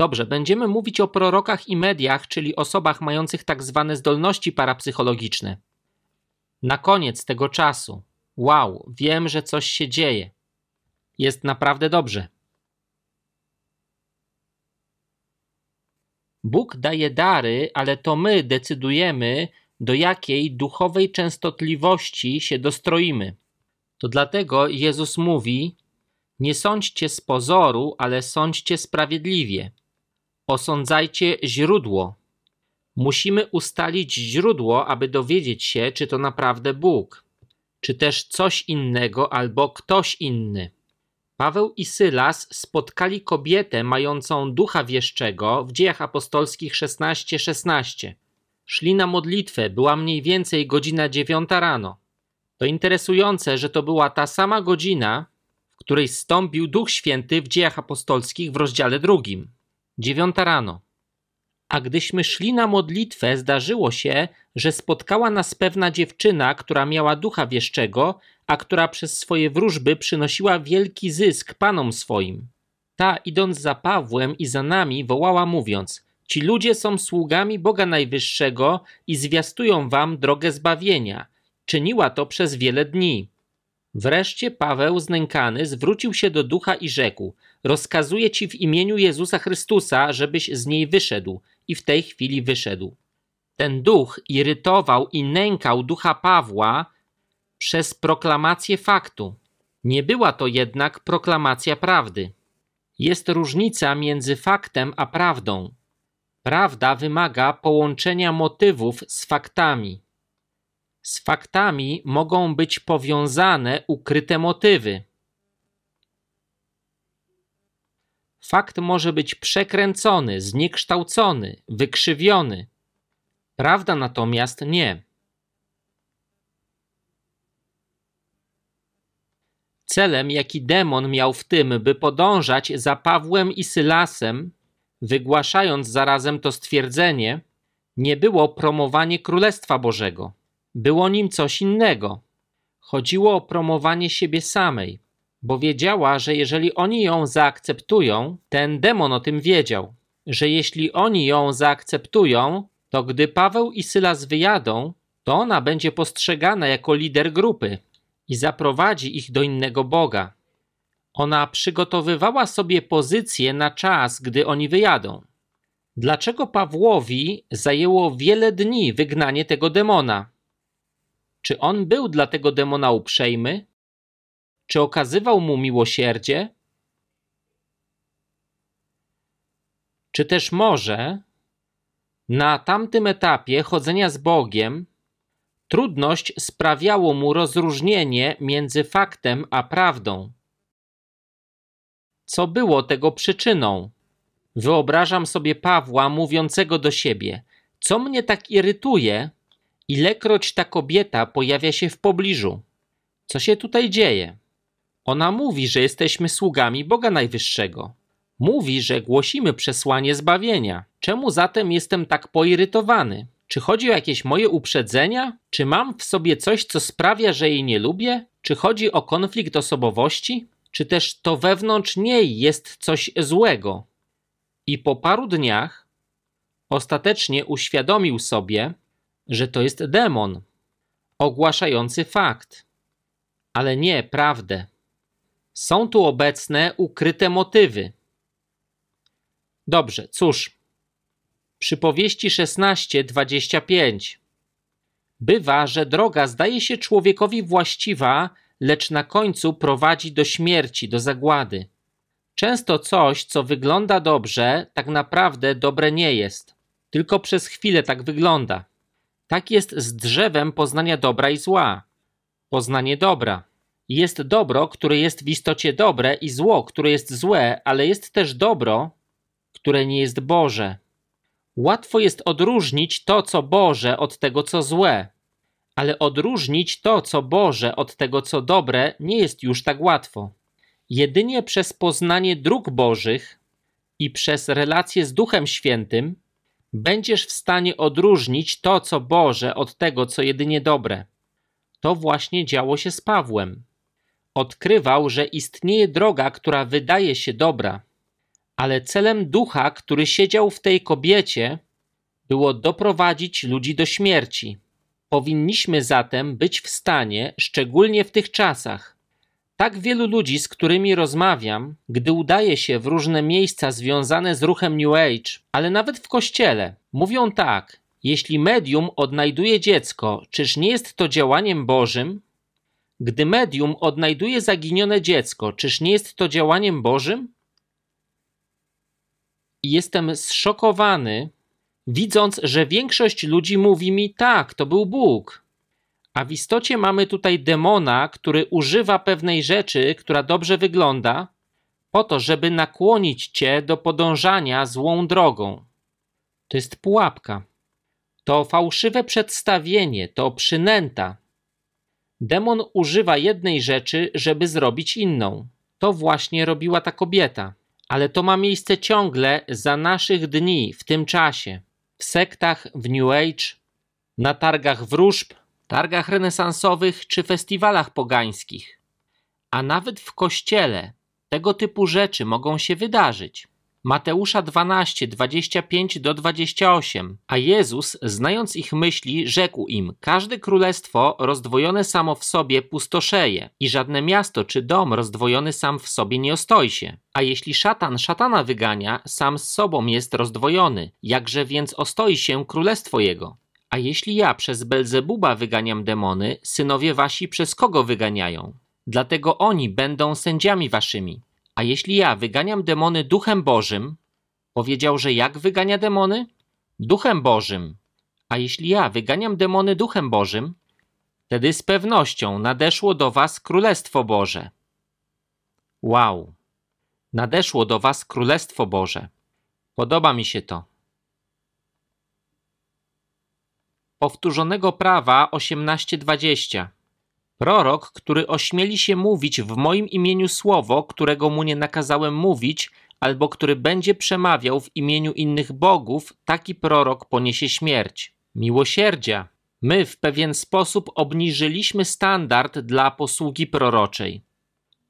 Dobrze, będziemy mówić o prorokach i mediach, czyli osobach mających tak zwane zdolności parapsychologiczne. Na koniec tego czasu. Wow, wiem, że coś się dzieje. Jest naprawdę dobrze. Bóg daje dary, ale to my decydujemy, do jakiej duchowej częstotliwości się dostroimy. To dlatego Jezus mówi: Nie sądźcie z pozoru, ale sądźcie sprawiedliwie. Osądzajcie źródło. Musimy ustalić źródło, aby dowiedzieć się, czy to naprawdę Bóg, czy też coś innego albo ktoś inny. Paweł i Sylas spotkali kobietę mającą ducha wieszczego w dziejach apostolskich 16:16. 16. Szli na modlitwę, była mniej więcej godzina dziewiąta rano. To interesujące, że to była ta sama godzina, w której stąpił Duch Święty w dziejach apostolskich w rozdziale drugim. Dziewiąta rano. A gdyśmy szli na modlitwę, zdarzyło się, że spotkała nas pewna dziewczyna, która miała ducha wieszczego, a która przez swoje wróżby przynosiła wielki zysk panom swoim. Ta, idąc za Pawłem i za nami, wołała mówiąc: Ci ludzie są sługami Boga Najwyższego i zwiastują wam drogę zbawienia. Czyniła to przez wiele dni. Wreszcie Paweł, znękany, zwrócił się do ducha i rzekł: Rozkazuję ci w imieniu Jezusa Chrystusa, żebyś z niej wyszedł. I w tej chwili wyszedł. Ten duch irytował i nękał ducha Pawła przez proklamację faktu. Nie była to jednak proklamacja prawdy. Jest różnica między faktem a prawdą. Prawda wymaga połączenia motywów z faktami. Z faktami mogą być powiązane ukryte motywy. Fakt może być przekręcony, zniekształcony, wykrzywiony. Prawda natomiast nie. Celem, jaki demon miał w tym, by podążać za Pawłem i Sylasem, wygłaszając zarazem to stwierdzenie, nie było promowanie Królestwa Bożego. Było nim coś innego. Chodziło o promowanie siebie samej, bo wiedziała, że jeżeli oni ją zaakceptują, ten demon o tym wiedział, że jeśli oni ją zaakceptują, to gdy Paweł i Sylas wyjadą, to ona będzie postrzegana jako lider grupy i zaprowadzi ich do innego Boga. Ona przygotowywała sobie pozycję na czas, gdy oni wyjadą. Dlaczego Pawłowi zajęło wiele dni wygnanie tego demona? Czy on był dla tego demona uprzejmy? Czy okazywał mu miłosierdzie? Czy też może na tamtym etapie chodzenia z Bogiem trudność sprawiało mu rozróżnienie między faktem a prawdą? Co było tego przyczyną? Wyobrażam sobie Pawła mówiącego do siebie: Co mnie tak irytuje, ilekroć ta kobieta pojawia się w pobliżu? Co się tutaj dzieje? Ona mówi, że jesteśmy sługami Boga Najwyższego. Mówi, że głosimy przesłanie zbawienia. Czemu zatem jestem tak poirytowany? Czy chodzi o jakieś moje uprzedzenia? Czy mam w sobie coś, co sprawia, że jej nie lubię? Czy chodzi o konflikt osobowości? Czy też to wewnątrz niej jest coś złego? I po paru dniach ostatecznie uświadomił sobie, że to jest demon ogłaszający fakt, ale nie prawdę. Są tu obecne ukryte motywy. Dobrze, cóż. Przypowieści 16:25. Bywa, że droga zdaje się człowiekowi właściwa, lecz na końcu prowadzi do śmierci, do zagłady. Często coś, co wygląda dobrze, tak naprawdę dobre nie jest. Tylko przez chwilę tak wygląda. Tak jest z drzewem poznania dobra i zła. Poznanie dobra. Jest dobro, które jest w istocie dobre, i zło, które jest złe, ale jest też dobro, które nie jest Boże. Łatwo jest odróżnić to, co Boże, od tego, co złe, ale odróżnić to, co Boże, od tego, co dobre, nie jest już tak łatwo. Jedynie przez poznanie dróg Bożych i przez relacje z Duchem Świętym będziesz w stanie odróżnić to, co Boże, od tego, co jedynie dobre. To właśnie działo się z Pawłem. Odkrywał, że istnieje droga, która wydaje się dobra, Ale celem ducha, który siedział w tej kobiecie, było doprowadzić ludzi do śmierci. Powinniśmy zatem być w stanie, szczególnie w tych czasach. Tak wielu ludzi, z którymi rozmawiam, gdy udaje się w różne miejsca związane z ruchem New Age, ale nawet w kościele, mówią tak: jeśli medium odnajduje dziecko, czyż nie jest to działaniem Bożym? Gdy medium odnajduje zaginione dziecko, czyż nie jest to działaniem Bożym? I jestem zszokowany, widząc, że większość ludzi mówi mi: tak, to był Bóg. A w istocie mamy tutaj demona, który używa pewnej rzeczy, która dobrze wygląda, po to, żeby nakłonić cię do podążania złą drogą. To jest pułapka. To fałszywe przedstawienie, to przynęta. Demon używa jednej rzeczy, żeby zrobić inną. To właśnie robiła ta kobieta. Ale to ma miejsce ciągle za naszych dni, w tym czasie. W sektach, w New Age, na targach wróżb, targach renesansowych czy festiwalach pogańskich. A nawet w kościele tego typu rzeczy mogą się wydarzyć. Mateusza 12, 25 do 28. A Jezus, znając ich myśli, rzekł im: Każde królestwo rozdwojone samo w sobie pustoszeje, i żadne miasto czy dom rozdwojony sam w sobie nie ostoi się. A jeśli szatan szatana wygania, sam z sobą jest rozdwojony, jakże więc ostoi się królestwo jego? A jeśli ja przez Belzebuba wyganiam demony, synowie wasi przez kogo wyganiają? Dlatego oni będą sędziami waszymi. A jeśli ja wyganiam demony duchem Bożym, powiedział, że jak wygania demony? Duchem Bożym. A jeśli ja wyganiam demony duchem Bożym, wtedy z pewnością nadeszło do was Królestwo Boże. Wow. Nadeszło do was Królestwo Boże. Podoba mi się to. Powtórzonego prawa 18:20. Prorok, który ośmieli się mówić w moim imieniu słowo, którego mu nie nakazałem mówić, albo który będzie przemawiał w imieniu innych bogów, taki prorok poniesie śmierć. Miłosierdzia. My w pewien sposób obniżyliśmy standard dla posługi proroczej.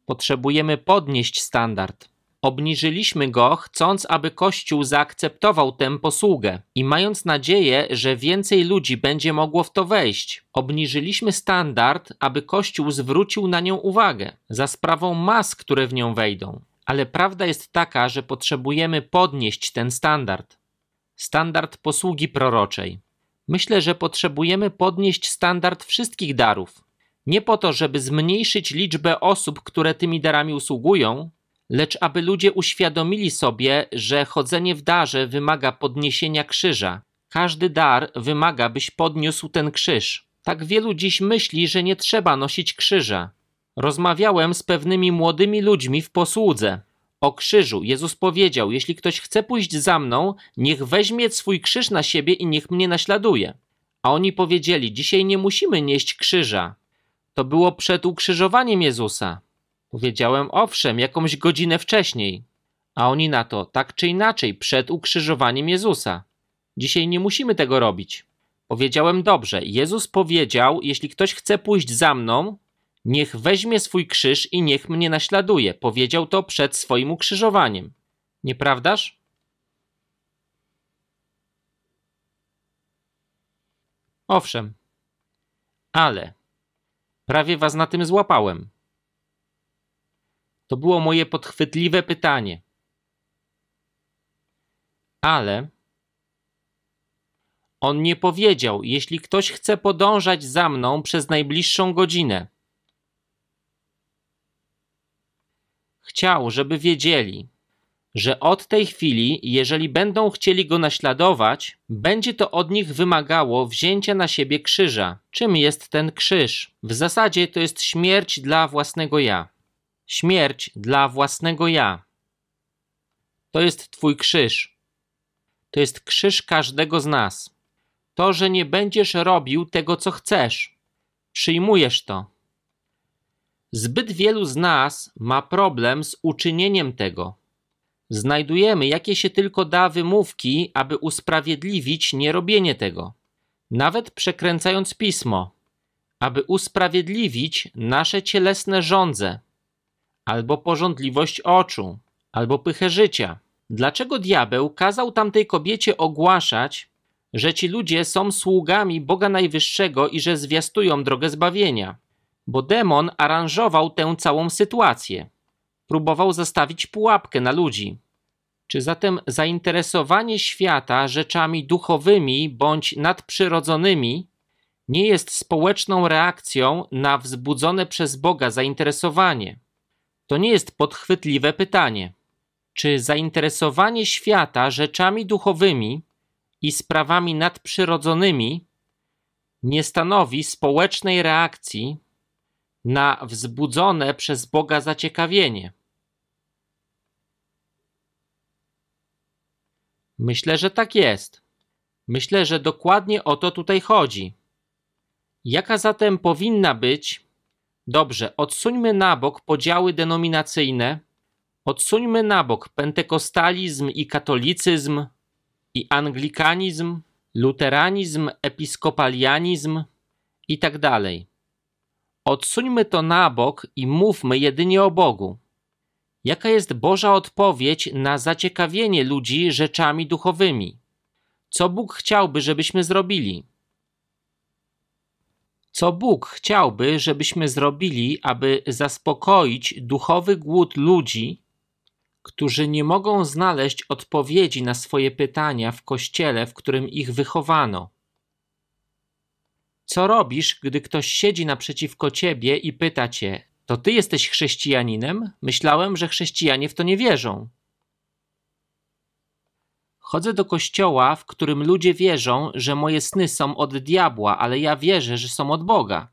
Potrzebujemy podnieść standard. Obniżyliśmy go, chcąc, aby Kościół zaakceptował tę posługę i mając nadzieję, że więcej ludzi będzie mogło w to wejść. Obniżyliśmy standard, aby Kościół zwrócił na nią uwagę za sprawą mas, które w nią wejdą. Ale prawda jest taka, że potrzebujemy podnieść ten standard. Standard posługi proroczej. Myślę, że potrzebujemy podnieść standard wszystkich darów. Nie po to, żeby zmniejszyć liczbę osób, które tymi darami usługują, lecz aby ludzie uświadomili sobie, że chodzenie w darze wymaga podniesienia krzyża. Każdy dar wymaga, byś podniósł ten krzyż. Tak wielu dziś myśli, że nie trzeba nosić krzyża. Rozmawiałem z pewnymi młodymi ludźmi w posłudze. O krzyżu Jezus powiedział: Jeśli ktoś chce pójść za mną, niech weźmie swój krzyż na siebie i niech mnie naśladuje. A oni powiedzieli: Dzisiaj nie musimy nieść krzyża. To było przed ukrzyżowaniem Jezusa. Powiedziałem owszem, jakąś godzinę wcześniej. A oni na to, tak czy inaczej, przed ukrzyżowaniem Jezusa. Dzisiaj nie musimy tego robić. Powiedziałem dobrze. Jezus powiedział: Jeśli ktoś chce pójść za mną, niech weźmie swój krzyż i niech mnie naśladuje. Powiedział to przed swoim ukrzyżowaniem. Nieprawdaż? Owszem. Ale prawie was na tym złapałem. To było moje podchwytliwe pytanie. Ale on nie powiedział, jeśli ktoś chce podążać za mną przez najbliższą godzinę. Chciał, żeby wiedzieli, że od tej chwili, jeżeli będą chcieli go naśladować, będzie to od nich wymagało wzięcia na siebie krzyża. Czym jest ten krzyż? W zasadzie to jest śmierć dla własnego ja śmierć dla własnego ja. To jest Twój krzyż. To jest krzyż każdego z nas. To, że nie będziesz robił tego, co chcesz. Przyjmujesz to. Zbyt wielu z nas ma problem z uczynieniem tego. Znajdujemy jakie się tylko da wymówki, aby usprawiedliwić nierobienie tego. Nawet przekręcając pismo, aby usprawiedliwić nasze cielesne żądze albo porządliwość oczu, albo pychę życia. Dlaczego diabeł kazał tamtej kobiecie ogłaszać, że ci ludzie są sługami Boga Najwyższego i że zwiastują drogę zbawienia? Bo demon aranżował tę całą sytuację. Próbował zastawić pułapkę na ludzi. Czy zatem zainteresowanie świata rzeczami duchowymi bądź nadprzyrodzonymi nie jest społeczną reakcją na wzbudzone przez Boga zainteresowanie? To nie jest podchwytliwe pytanie. Czy zainteresowanie świata rzeczami duchowymi i sprawami nadprzyrodzonymi nie stanowi społecznej reakcji na wzbudzone przez Boga zaciekawienie? Myślę, że tak jest. Myślę, że dokładnie o to tutaj chodzi. Jaka zatem powinna być? Dobrze, odsuńmy na bok podziały denominacyjne, odsuńmy na bok pentekostalizm i katolicyzm, i anglikanizm, luteranizm, episkopalianizm i tak dalej. Odsuńmy to na bok i mówmy jedynie o Bogu. Jaka jest Boża odpowiedź na zaciekawienie ludzi rzeczami duchowymi? Co Bóg chciałby, żebyśmy zrobili? Co Bóg chciałby, żebyśmy zrobili, aby zaspokoić duchowy głód ludzi, którzy nie mogą znaleźć odpowiedzi na swoje pytania w kościele, w którym ich wychowano? Co robisz, gdy ktoś siedzi naprzeciwko ciebie i pyta cię: To ty jesteś chrześcijaninem? Myślałem, że chrześcijanie w to nie wierzą. Chodzę do kościoła, w którym ludzie wierzą, że moje sny są od diabła, ale ja wierzę, że są od Boga.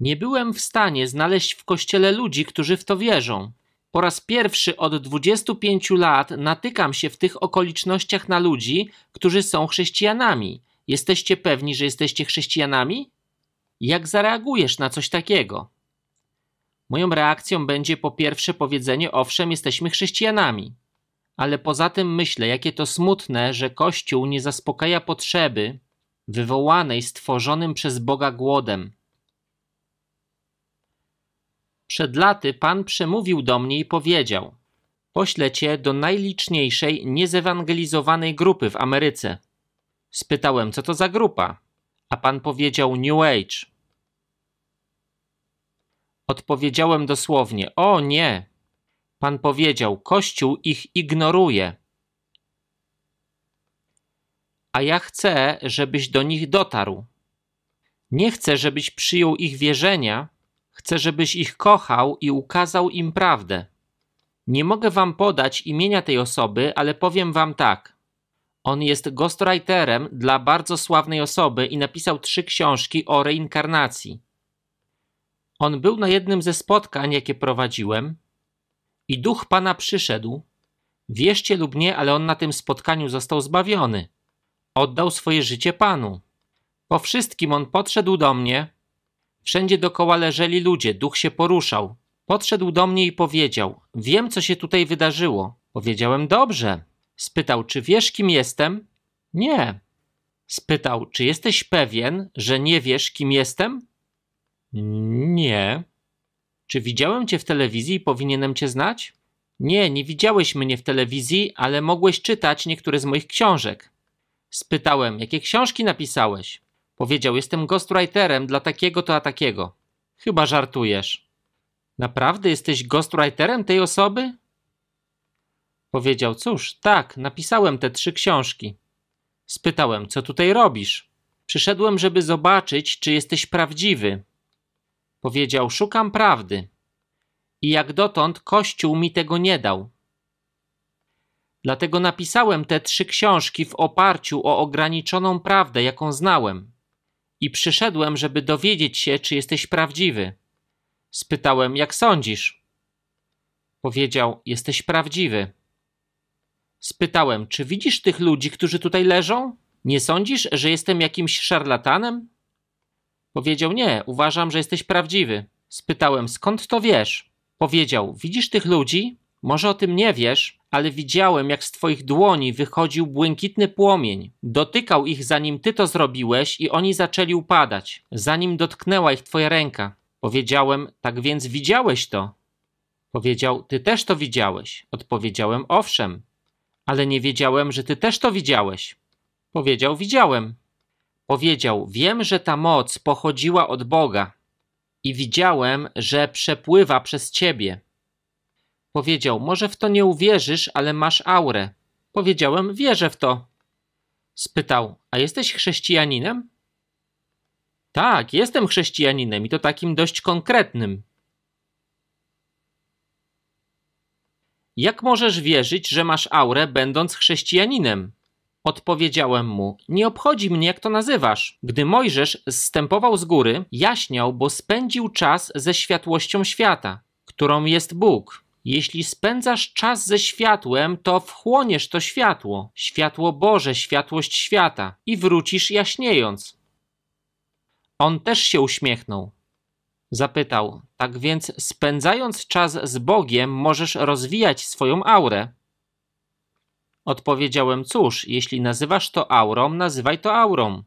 Nie byłem w stanie znaleźć w kościele ludzi, którzy w to wierzą. Po raz pierwszy od 25 lat natykam się w tych okolicznościach na ludzi, którzy są chrześcijanami. Jesteście pewni, że jesteście chrześcijanami? Jak zareagujesz na coś takiego? Moją reakcją będzie po pierwsze powiedzenie: Owszem, jesteśmy chrześcijanami. Ale poza tym myślę, jakie to smutne, że Kościół nie zaspokaja potrzeby wywołanej stworzonym przez Boga głodem. Przed laty Pan przemówił do mnie i powiedział: Poślę cię do najliczniejszej, niezewangelizowanej grupy w Ameryce. Spytałem, co to za grupa, a Pan powiedział New Age. Odpowiedziałem dosłownie: O nie, Pan powiedział: Kościół ich ignoruje. A ja chcę, żebyś do nich dotarł. Nie chcę, żebyś przyjął ich wierzenia, chcę, żebyś ich kochał i ukazał im prawdę. Nie mogę wam podać imienia tej osoby, ale powiem wam tak. On jest ghostwriterem dla bardzo sławnej osoby i napisał trzy książki o reinkarnacji. On był na jednym ze spotkań, jakie prowadziłem, i duch Pana przyszedł. Wierzcie lub nie, ale on na tym spotkaniu został zbawiony. Oddał swoje życie Panu. Po wszystkim on podszedł do mnie. Wszędzie dokoła leżeli ludzie, duch się poruszał. Podszedł do mnie i powiedział: Wiem, co się tutaj wydarzyło. Powiedziałem: Dobrze. Spytał: Czy wiesz, kim jestem? Nie. Spytał: Czy jesteś pewien, że nie wiesz, kim jestem? Nie. Czy widziałem cię w telewizji i powinienem cię znać? Nie, nie widziałeś mnie w telewizji, ale mogłeś czytać niektóre z moich książek. Spytałem, jakie książki napisałeś? Powiedział, jestem ghostwriterem dla takiego to a takiego. Chyba żartujesz. Naprawdę jesteś ghostwriterem tej osoby? Powiedział, cóż, tak, napisałem te trzy książki. Spytałem, co tutaj robisz? Przyszedłem, żeby zobaczyć, czy jesteś prawdziwy, Powiedział: Szukam prawdy. I jak dotąd Kościół mi tego nie dał. Dlatego napisałem te trzy książki w oparciu o ograniczoną prawdę, jaką znałem. I przyszedłem, żeby dowiedzieć się, czy jesteś prawdziwy. Spytałem, jak sądzisz? Powiedział, jesteś prawdziwy. Spytałem, czy widzisz tych ludzi, którzy tutaj leżą? Nie sądzisz, że jestem jakimś szarlatanem? Powiedział: Nie, uważam, że jesteś prawdziwy. Spytałem: Skąd to wiesz? Powiedział: Widzisz tych ludzi? Może o tym nie wiesz, ale widziałem, jak z twoich dłoni wychodził błękitny płomień. Dotykał ich, zanim ty to zrobiłeś, i oni zaczęli upadać, zanim dotknęła ich twoja ręka. Powiedziałem: Tak więc widziałeś to? Powiedział: Ty też to widziałeś. Odpowiedziałem: Owszem. Ale nie wiedziałem, że ty też to widziałeś. Powiedział: Widziałem. Powiedział: Wiem, że ta moc pochodziła od Boga i widziałem, że przepływa przez ciebie. Powiedział: Może w to nie uwierzysz, ale masz aurę. Powiedziałem: Wierzę w to. Spytał: A jesteś chrześcijaninem? Tak, jestem chrześcijaninem i to takim dość konkretnym. Jak możesz wierzyć, że masz aurę, będąc chrześcijaninem? Odpowiedziałem mu: Nie obchodzi mnie, jak to nazywasz. Gdy Mojżesz zstępował z góry, jaśniał, bo spędził czas ze światłością świata, którą jest Bóg. Jeśli spędzasz czas ze światłem, to wchłoniesz to światło, światło Boże, światłość świata i wrócisz jaśniejąc. On też się uśmiechnął. Zapytał: Tak więc, spędzając czas z Bogiem, możesz rozwijać swoją aurę. Odpowiedziałem: Cóż, jeśli nazywasz to aurą, nazywaj to aurą.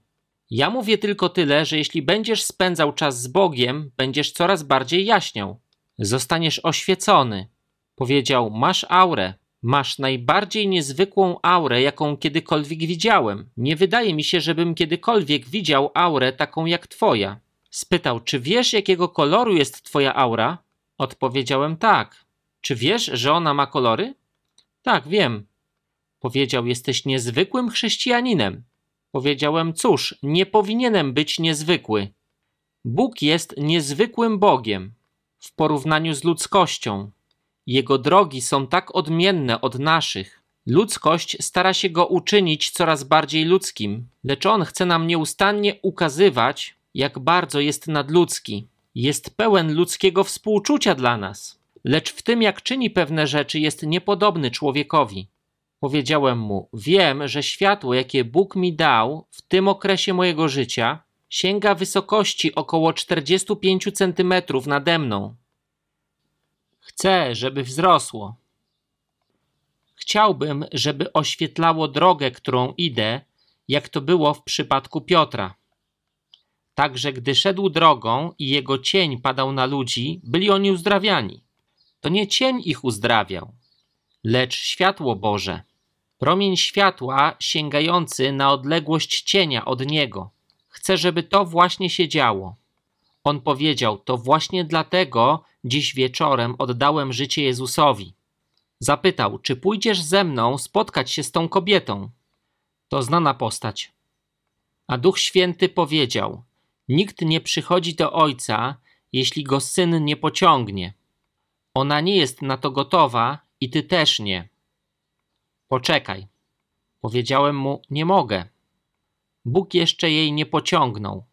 Ja mówię tylko tyle, że jeśli będziesz spędzał czas z Bogiem, będziesz coraz bardziej jaśniał. Zostaniesz oświecony. Powiedział: Masz aurę. Masz najbardziej niezwykłą aurę, jaką kiedykolwiek widziałem. Nie wydaje mi się, żebym kiedykolwiek widział aurę taką jak twoja. Spytał: Czy wiesz, jakiego koloru jest twoja aura? Odpowiedziałem: Tak. Czy wiesz, że ona ma kolory? Tak, wiem. Powiedział: Jesteś niezwykłym chrześcijaninem. Powiedziałem: Cóż, nie powinienem być niezwykły. Bóg jest niezwykłym Bogiem w porównaniu z ludzkością. Jego drogi są tak odmienne od naszych. Ludzkość stara się go uczynić coraz bardziej ludzkim, lecz on chce nam nieustannie ukazywać, jak bardzo jest nadludzki. Jest pełen ludzkiego współczucia dla nas, lecz w tym, jak czyni pewne rzeczy, jest niepodobny człowiekowi. Powiedziałem mu: Wiem, że światło, jakie Bóg mi dał w tym okresie mojego życia, sięga wysokości około 45 centymetrów nade mną. Chcę, żeby wzrosło. Chciałbym, żeby oświetlało drogę, którą idę, jak to było w przypadku Piotra. Także gdy szedł drogą i jego cień padał na ludzi, byli oni uzdrawiani. To nie cień ich uzdrawiał, lecz światło Boże. Promień światła sięgający na odległość cienia od niego. Chcę, żeby to właśnie się działo. On powiedział: To właśnie dlatego dziś wieczorem oddałem życie Jezusowi. Zapytał: Czy pójdziesz ze mną spotkać się z tą kobietą? To znana postać. A Duch Święty powiedział: Nikt nie przychodzi do Ojca, jeśli go syn nie pociągnie. Ona nie jest na to gotowa i ty też nie. Poczekaj. Powiedziałem mu: Nie mogę. Bóg jeszcze jej nie pociągnął.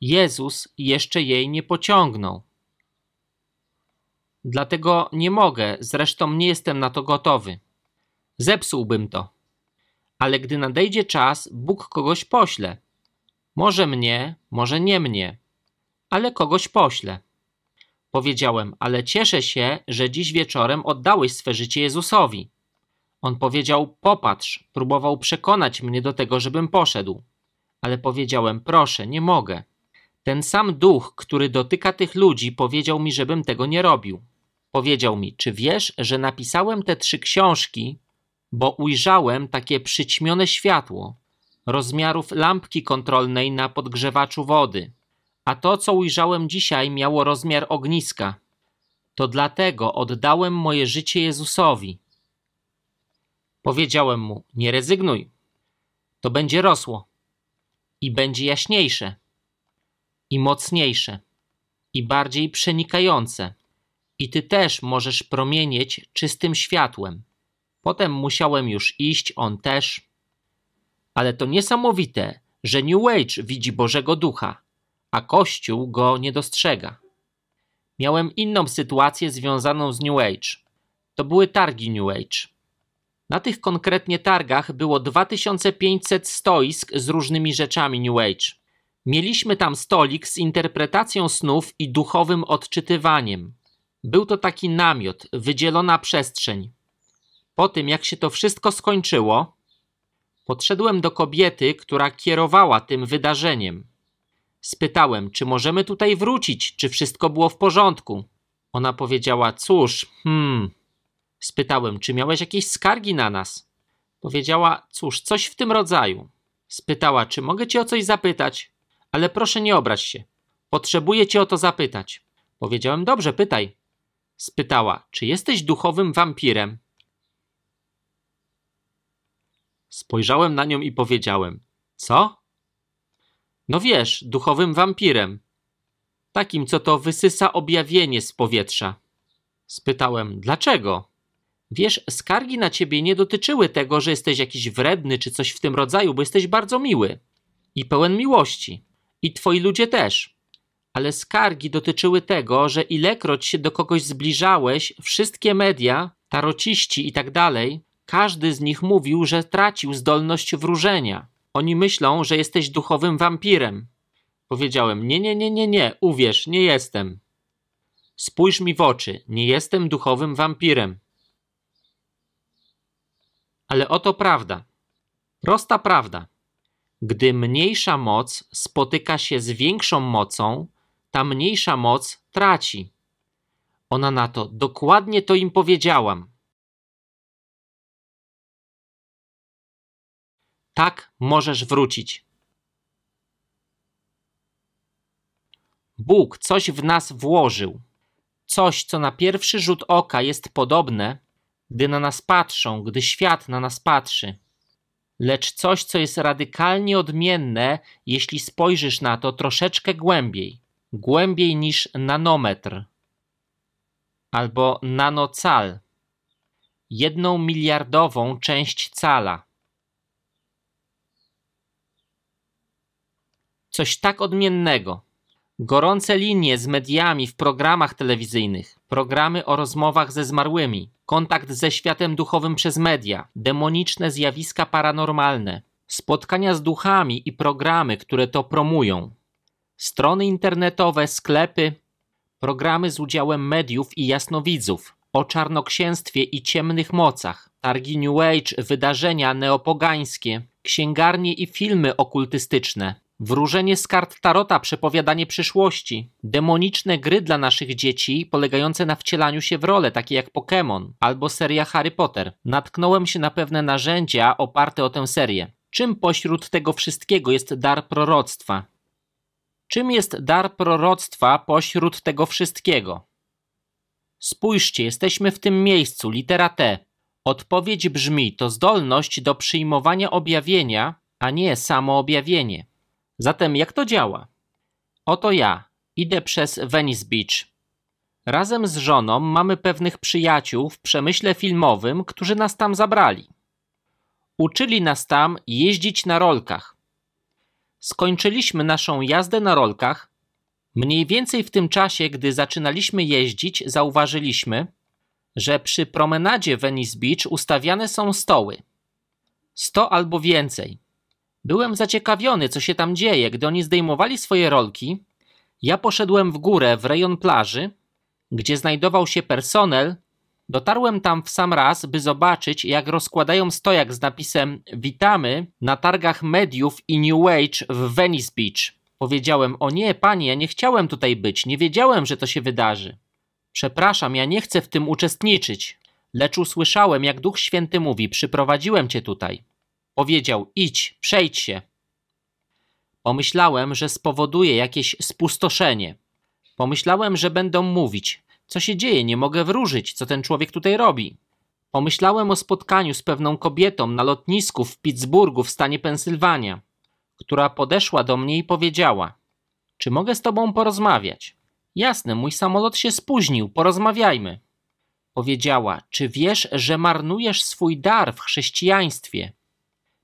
Jezus jeszcze jej nie pociągnął. Dlatego nie mogę, zresztą nie jestem na to gotowy. Zepsułbym to. Ale gdy nadejdzie czas, Bóg kogoś pośle. Może mnie, może nie mnie, ale kogoś pośle. Powiedziałem, ale cieszę się, że dziś wieczorem oddałeś swe życie Jezusowi. On powiedział: Popatrz, próbował przekonać mnie do tego, żebym poszedł. Ale powiedziałem: Proszę, nie mogę. Ten sam duch, który dotyka tych ludzi, powiedział mi, żebym tego nie robił. Powiedział mi: Czy wiesz, że napisałem te trzy książki, bo ujrzałem takie przyćmione światło rozmiarów lampki kontrolnej na podgrzewaczu wody, a to, co ujrzałem dzisiaj, miało rozmiar ogniska. To dlatego oddałem moje życie Jezusowi. Powiedziałem mu: Nie rezygnuj. To będzie rosło i będzie jaśniejsze i mocniejsze, i bardziej przenikające. I ty też możesz promienieć czystym światłem. Potem musiałem już iść, on też. Ale to niesamowite, że New Age widzi Bożego Ducha, a Kościół go nie dostrzega. Miałem inną sytuację związaną z New Age. To były targi New Age. Na tych konkretnie targach było 2500 stoisk z różnymi rzeczami New Age. Mieliśmy tam stolik z interpretacją snów i duchowym odczytywaniem. Był to taki namiot, wydzielona przestrzeń. Po tym, jak się to wszystko skończyło, podszedłem do kobiety, która kierowała tym wydarzeniem. Spytałem, czy możemy tutaj wrócić, czy wszystko było w porządku. Ona powiedziała: Cóż, hmm. Spytałem, czy miałeś jakieś skargi na nas? Powiedziała, cóż, coś w tym rodzaju. Spytała, czy mogę cię o coś zapytać? Ale proszę nie obrać się. Potrzebuję cię o to zapytać. Powiedziałem, dobrze, pytaj. Spytała, czy jesteś duchowym wampirem? Spojrzałem na nią i powiedziałem, co? No wiesz, duchowym wampirem. Takim, co to wysysa objawienie z powietrza. Spytałem, dlaczego? Wiesz, skargi na ciebie nie dotyczyły tego, że jesteś jakiś wredny czy coś w tym rodzaju, bo jesteś bardzo miły i pełen miłości. I twoi ludzie też. Ale skargi dotyczyły tego, że ilekroć się do kogoś zbliżałeś, wszystkie media, tarociści i tak dalej, każdy z nich mówił, że tracił zdolność wróżenia. Oni myślą, że jesteś duchowym wampirem. Powiedziałem: Nie, nie, nie, nie, nie, uwierz, nie jestem. Spójrz mi w oczy, nie jestem duchowym wampirem. Ale oto prawda. Prosta prawda. Gdy mniejsza moc spotyka się z większą mocą, ta mniejsza moc traci. Ona na to, dokładnie to im powiedziałam. Tak możesz wrócić. Bóg coś w nas włożył. Coś, co na pierwszy rzut oka jest podobne, gdy na nas patrzą, gdy świat na nas patrzy. Lecz coś, co jest radykalnie odmienne, jeśli spojrzysz na to troszeczkę głębiej, głębiej niż nanometr albo nanocal, jedną miliardową część cala. Coś tak odmiennego. Gorące linie z mediami w programach telewizyjnych, programy o rozmowach ze zmarłymi, kontakt ze światem duchowym przez media, demoniczne zjawiska paranormalne, spotkania z duchami i programy, które to promują, strony internetowe, sklepy, programy z udziałem mediów i jasnowidzów, o czarnoksięstwie i ciemnych mocach, targi New Age, wydarzenia neopogańskie, księgarnie i filmy okultystyczne, Wróżenie z kart tarota, przepowiadanie przyszłości, demoniczne gry dla naszych dzieci polegające na wcielaniu się w role, takie jak Pokémon albo seria Harry Potter. Natknąłem się na pewne narzędzia oparte o tę serię. Czym pośród tego wszystkiego jest dar proroctwa? Czym jest dar proroctwa pośród tego wszystkiego? Spójrzcie, jesteśmy w tym miejscu, litera T. Odpowiedź brzmi: to zdolność do przyjmowania objawienia, a nie samo objawienie. Zatem jak to działa? Oto ja idę przez Venice Beach. Razem z żoną mamy pewnych przyjaciół w przemyśle filmowym, którzy nas tam zabrali. Uczyli nas tam jeździć na rolkach. Skończyliśmy naszą jazdę na rolkach. Mniej więcej w tym czasie, gdy zaczynaliśmy jeździć, zauważyliśmy, że przy promenadzie Venice Beach ustawiane są stoły. Sto albo więcej. Byłem zaciekawiony, co się tam dzieje. Gdy oni zdejmowali swoje rolki, ja poszedłem w górę w rejon plaży, gdzie znajdował się personel. Dotarłem tam w sam raz, by zobaczyć, jak rozkładają stojak z napisem Witamy na targach mediów i New Age w Venice Beach. Powiedziałem: O nie, panie, ja nie chciałem tutaj być, nie wiedziałem, że to się wydarzy. Przepraszam, ja nie chcę w tym uczestniczyć, lecz usłyszałem, jak Duch Święty mówi: Przyprowadziłem cię tutaj. Powiedział: Idź, przejdź się. Pomyślałem, że spowoduje jakieś spustoszenie. Pomyślałem, że będą mówić: Co się dzieje, nie mogę wróżyć, co ten człowiek tutaj robi. Pomyślałem o spotkaniu z pewną kobietą na lotnisku w Pittsburghu w stanie Pensylwania, która podeszła do mnie i powiedziała: Czy mogę z tobą porozmawiać? Jasne, mój samolot się spóźnił, porozmawiajmy. Powiedziała: Czy wiesz, że marnujesz swój dar w chrześcijaństwie?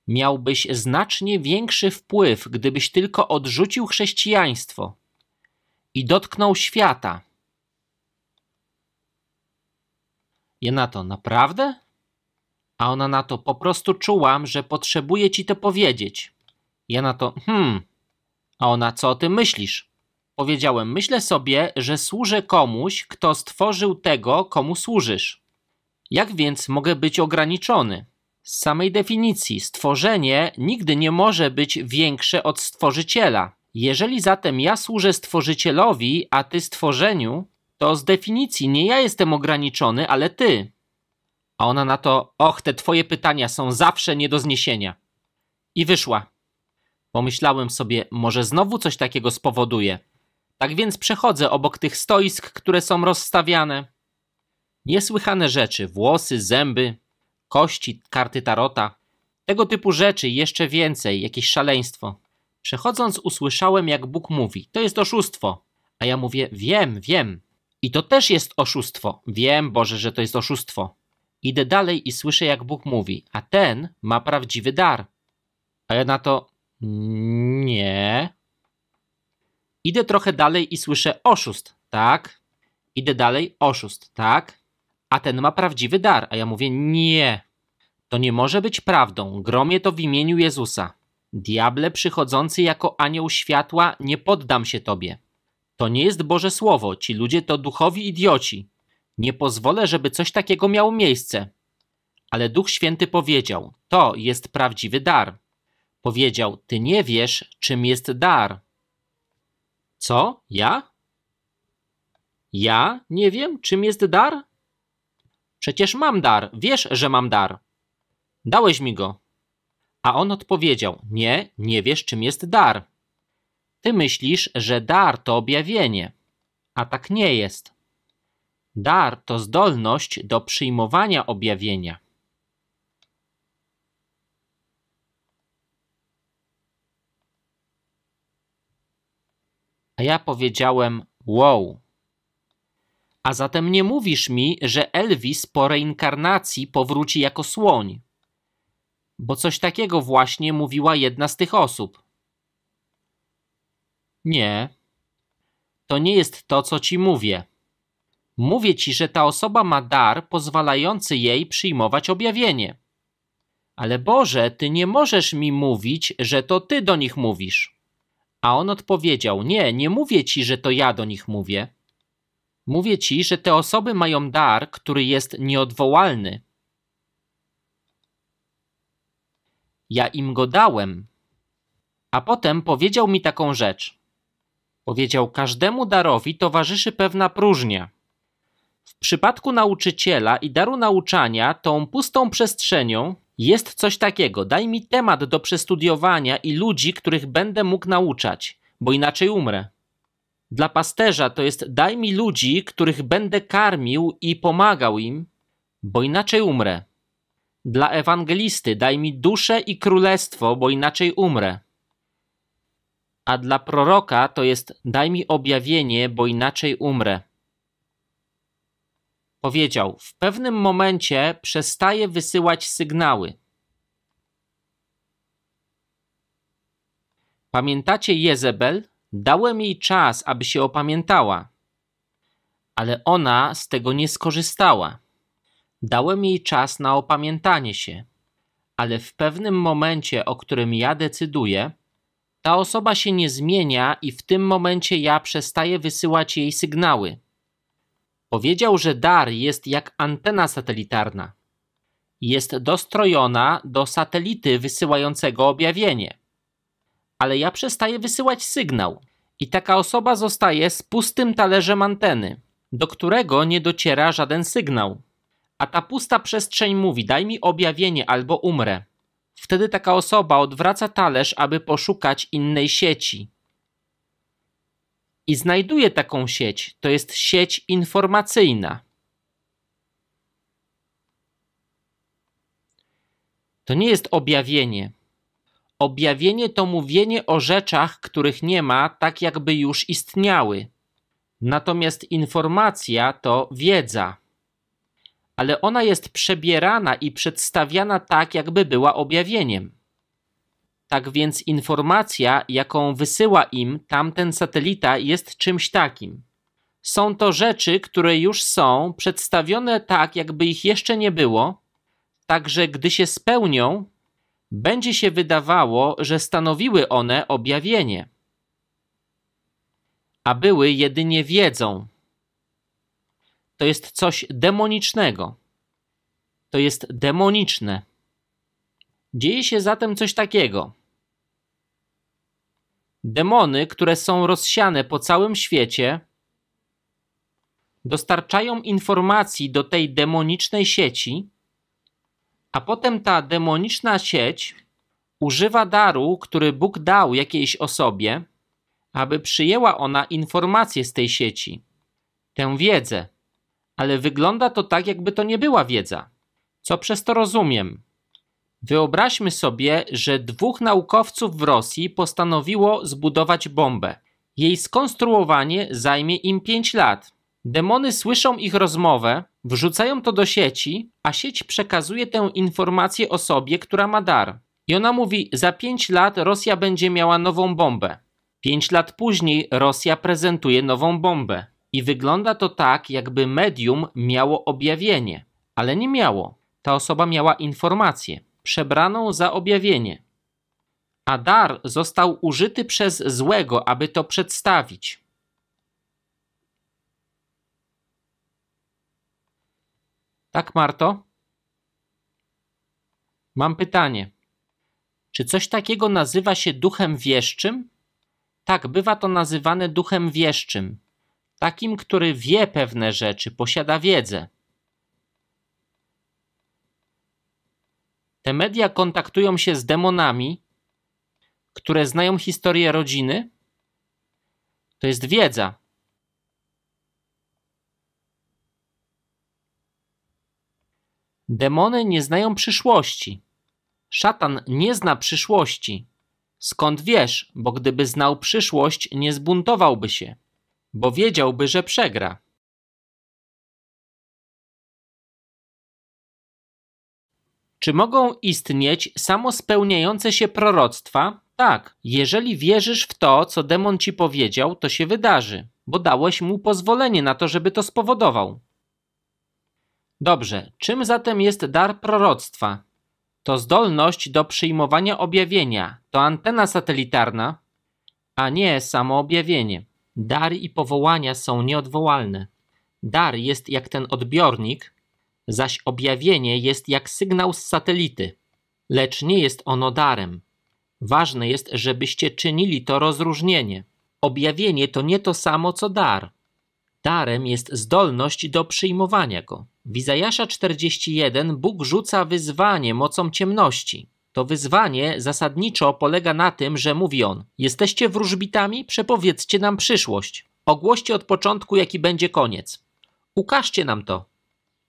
Miałbyś znacznie większy wpływ, gdybyś tylko odrzucił chrześcijaństwo i dotknął świata. Ja na to, naprawdę? A ona na to, po prostu czułam, że potrzebuję ci to powiedzieć. Ja na to, hmm. A ona, co o tym myślisz? Powiedziałem, myślę sobie, że służę komuś, kto stworzył tego, komu służysz. Jak więc mogę być ograniczony? Z samej definicji stworzenie nigdy nie może być większe od stworzyciela. Jeżeli zatem ja służę stworzycielowi, a ty stworzeniu, to z definicji nie ja jestem ograniczony, ale ty. A ona na to, och, te twoje pytania są zawsze nie do zniesienia. I wyszła. Pomyślałem sobie, może znowu coś takiego spowoduje. Tak więc przechodzę obok tych stoisk, które są rozstawiane. Niesłychane rzeczy, włosy, zęby, kości, karty tarota. Tego typu rzeczy jeszcze więcej, jakieś szaleństwo. Przechodząc usłyszałem, jak Bóg mówi, to jest oszustwo. A ja mówię, wiem, wiem. I to też jest oszustwo. Wiem, Boże, że to jest oszustwo. Idę dalej i słyszę, jak Bóg mówi, a ten ma prawdziwy dar. A ja na to, nie. Idę trochę dalej i słyszę oszust, tak? Idę dalej, oszust, tak? A ten ma prawdziwy dar, a ja mówię, nie. To nie może być prawdą. Gromie to w imieniu Jezusa. Diable przychodzący jako anioł światła, nie poddam się tobie. To nie jest Boże Słowo, ci ludzie to duchowi idioci. Nie pozwolę, żeby coś takiego miało miejsce. Ale Duch Święty powiedział: To jest prawdziwy dar. Powiedział: Ty nie wiesz, czym jest dar. Co? Ja? Ja nie wiem, czym jest dar? Przecież mam dar, wiesz, że mam dar. Dałeś mi go. A on odpowiedział: Nie, nie wiesz, czym jest dar. Ty myślisz, że dar to objawienie, a tak nie jest. Dar to zdolność do przyjmowania objawienia. A ja powiedziałem: Wow. A zatem nie mówisz mi, że Elvis po reinkarnacji powróci jako słoń. Bo coś takiego właśnie mówiła jedna z tych osób. Nie. To nie jest to, co ci mówię. Mówię ci, że ta osoba ma dar pozwalający jej przyjmować objawienie. Ale Boże, ty nie możesz mi mówić, że to ty do nich mówisz. A on odpowiedział: Nie, nie mówię ci, że to ja do nich mówię. Mówię ci, że te osoby mają dar, który jest nieodwołalny. Ja im go dałem. A potem powiedział mi taką rzecz. Powiedział: Każdemu darowi towarzyszy pewna próżnia. W przypadku nauczyciela i daru nauczania, tą pustą przestrzenią jest coś takiego: daj mi temat do przestudiowania i ludzi, których będę mógł nauczać, bo inaczej umrę. Dla pasterza to jest daj mi ludzi, których będę karmił i pomagał im, bo inaczej umrę. Dla ewangelisty daj mi duszę i królestwo, bo inaczej umrę. A dla proroka to jest daj mi objawienie, bo inaczej umrę. Powiedział: W pewnym momencie przestaje wysyłać sygnały. Pamiętacie Jezebel? Dałem jej czas, aby się opamiętała, ale ona z tego nie skorzystała. Dałem jej czas na opamiętanie się, ale w pewnym momencie, o którym ja decyduję, ta osoba się nie zmienia i w tym momencie ja przestaję wysyłać jej sygnały. Powiedział, że dar jest jak antena satelitarna. Jest dostrojona do satelity wysyłającego objawienie. Ale ja przestaję wysyłać sygnał i taka osoba zostaje z pustym talerzem anteny, do którego nie dociera żaden sygnał. A ta pusta przestrzeń mówi: Daj mi objawienie albo umrę. Wtedy taka osoba odwraca talerz, aby poszukać innej sieci. I znajduje taką sieć. To jest sieć informacyjna. To nie jest objawienie. Objawienie to mówienie o rzeczach, których nie ma, tak jakby już istniały. Natomiast informacja to wiedza. Ale ona jest przebierana i przedstawiana tak, jakby była objawieniem. Tak więc informacja, jaką wysyła im tamten satelita, jest czymś takim. Są to rzeczy, które już są przedstawione tak, jakby ich jeszcze nie było, także gdy się spełnią, będzie się wydawało, że stanowiły one objawienie, a były jedynie wiedzą. To jest coś demonicznego. To jest demoniczne. Dzieje się zatem coś takiego. Demony, które są rozsiane po całym świecie, dostarczają informacji do tej demonicznej sieci A potem ta demoniczna sieć używa daru, który Bóg dał jakiejś osobie, aby przyjęła ona informacje z tej sieci, tę wiedzę. Ale wygląda to tak, jakby to nie była wiedza. Co przez to rozumiem? Wyobraźmy sobie, że dwóch naukowców w Rosji postanowiło zbudować bombę. Jej skonstruowanie zajmie im 5 lat. Demony słyszą ich rozmowę, wrzucają to do sieci, a sieć przekazuje tę informację osobie, która ma dar. I ona mówi: Za 5 lat Rosja będzie miała nową bombę. 5 lat później Rosja prezentuje nową bombę. I wygląda to tak, jakby medium miało objawienie, ale nie miało. Ta osoba miała informację, przebraną za objawienie. A dar został użyty przez złego, aby to przedstawić. Tak, Marto? Mam pytanie. Czy coś takiego nazywa się duchem wieszczym? Tak, bywa to nazywane duchem wieszczym. Takim, który wie pewne rzeczy, posiada wiedzę. Te media kontaktują się z demonami, które znają historię rodziny. To jest wiedza. Demony nie znają przyszłości. Szatan nie zna przyszłości. Skąd wiesz, bo gdyby znał przyszłość, nie zbuntowałby się, bo wiedziałby, że przegra. Czy mogą istnieć samospełniające się proroctwa? Tak, jeżeli wierzysz w to, co demon ci powiedział, to się wydarzy, bo dałeś mu pozwolenie na to, żeby to spowodował. Dobrze, czym zatem jest dar proroctwa? To zdolność do przyjmowania objawienia, to antena satelitarna, a nie samo objawienie. Dary i powołania są nieodwołalne. Dar jest jak ten odbiornik, zaś objawienie jest jak sygnał z satelity, lecz nie jest ono darem. Ważne jest, żebyście czynili to rozróżnienie. Objawienie to nie to samo co dar. Darem jest zdolność do przyjmowania go. W Izajasza 41 Bóg rzuca wyzwanie mocą ciemności. To wyzwanie zasadniczo polega na tym, że mówi on: Jesteście wróżbitami, przepowiedzcie nam przyszłość. Ogłoście od początku, jaki będzie koniec. Ukażcie nam to.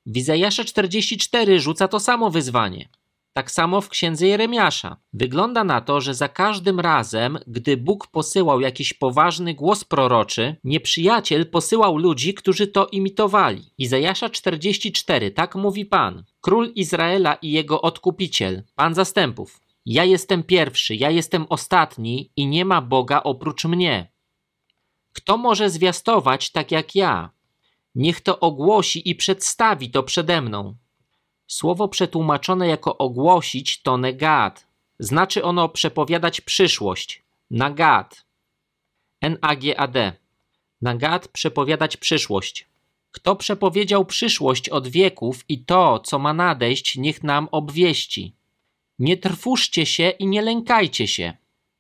W Izajasza 44 rzuca to samo wyzwanie. Tak samo w księdze Jeremiasza. Wygląda na to, że za każdym razem, gdy Bóg posyłał jakiś poważny głos proroczy, nieprzyjaciel posyłał ludzi, którzy to imitowali. Izajasza 44, tak mówi Pan, król Izraela i jego odkupiciel, Pan zastępów. Ja jestem pierwszy, ja jestem ostatni i nie ma Boga oprócz mnie. Kto może zwiastować tak jak ja? Niech to ogłosi i przedstawi to przede mną. Słowo przetłumaczone jako ogłosić to negat. Znaczy ono przepowiadać przyszłość. Nagat. N-A-G-A-D. Nagat przepowiadać przyszłość. Kto przepowiedział przyszłość od wieków i to, co ma nadejść, niech nam obwieści. Nie trwóżcie się i nie lękajcie się.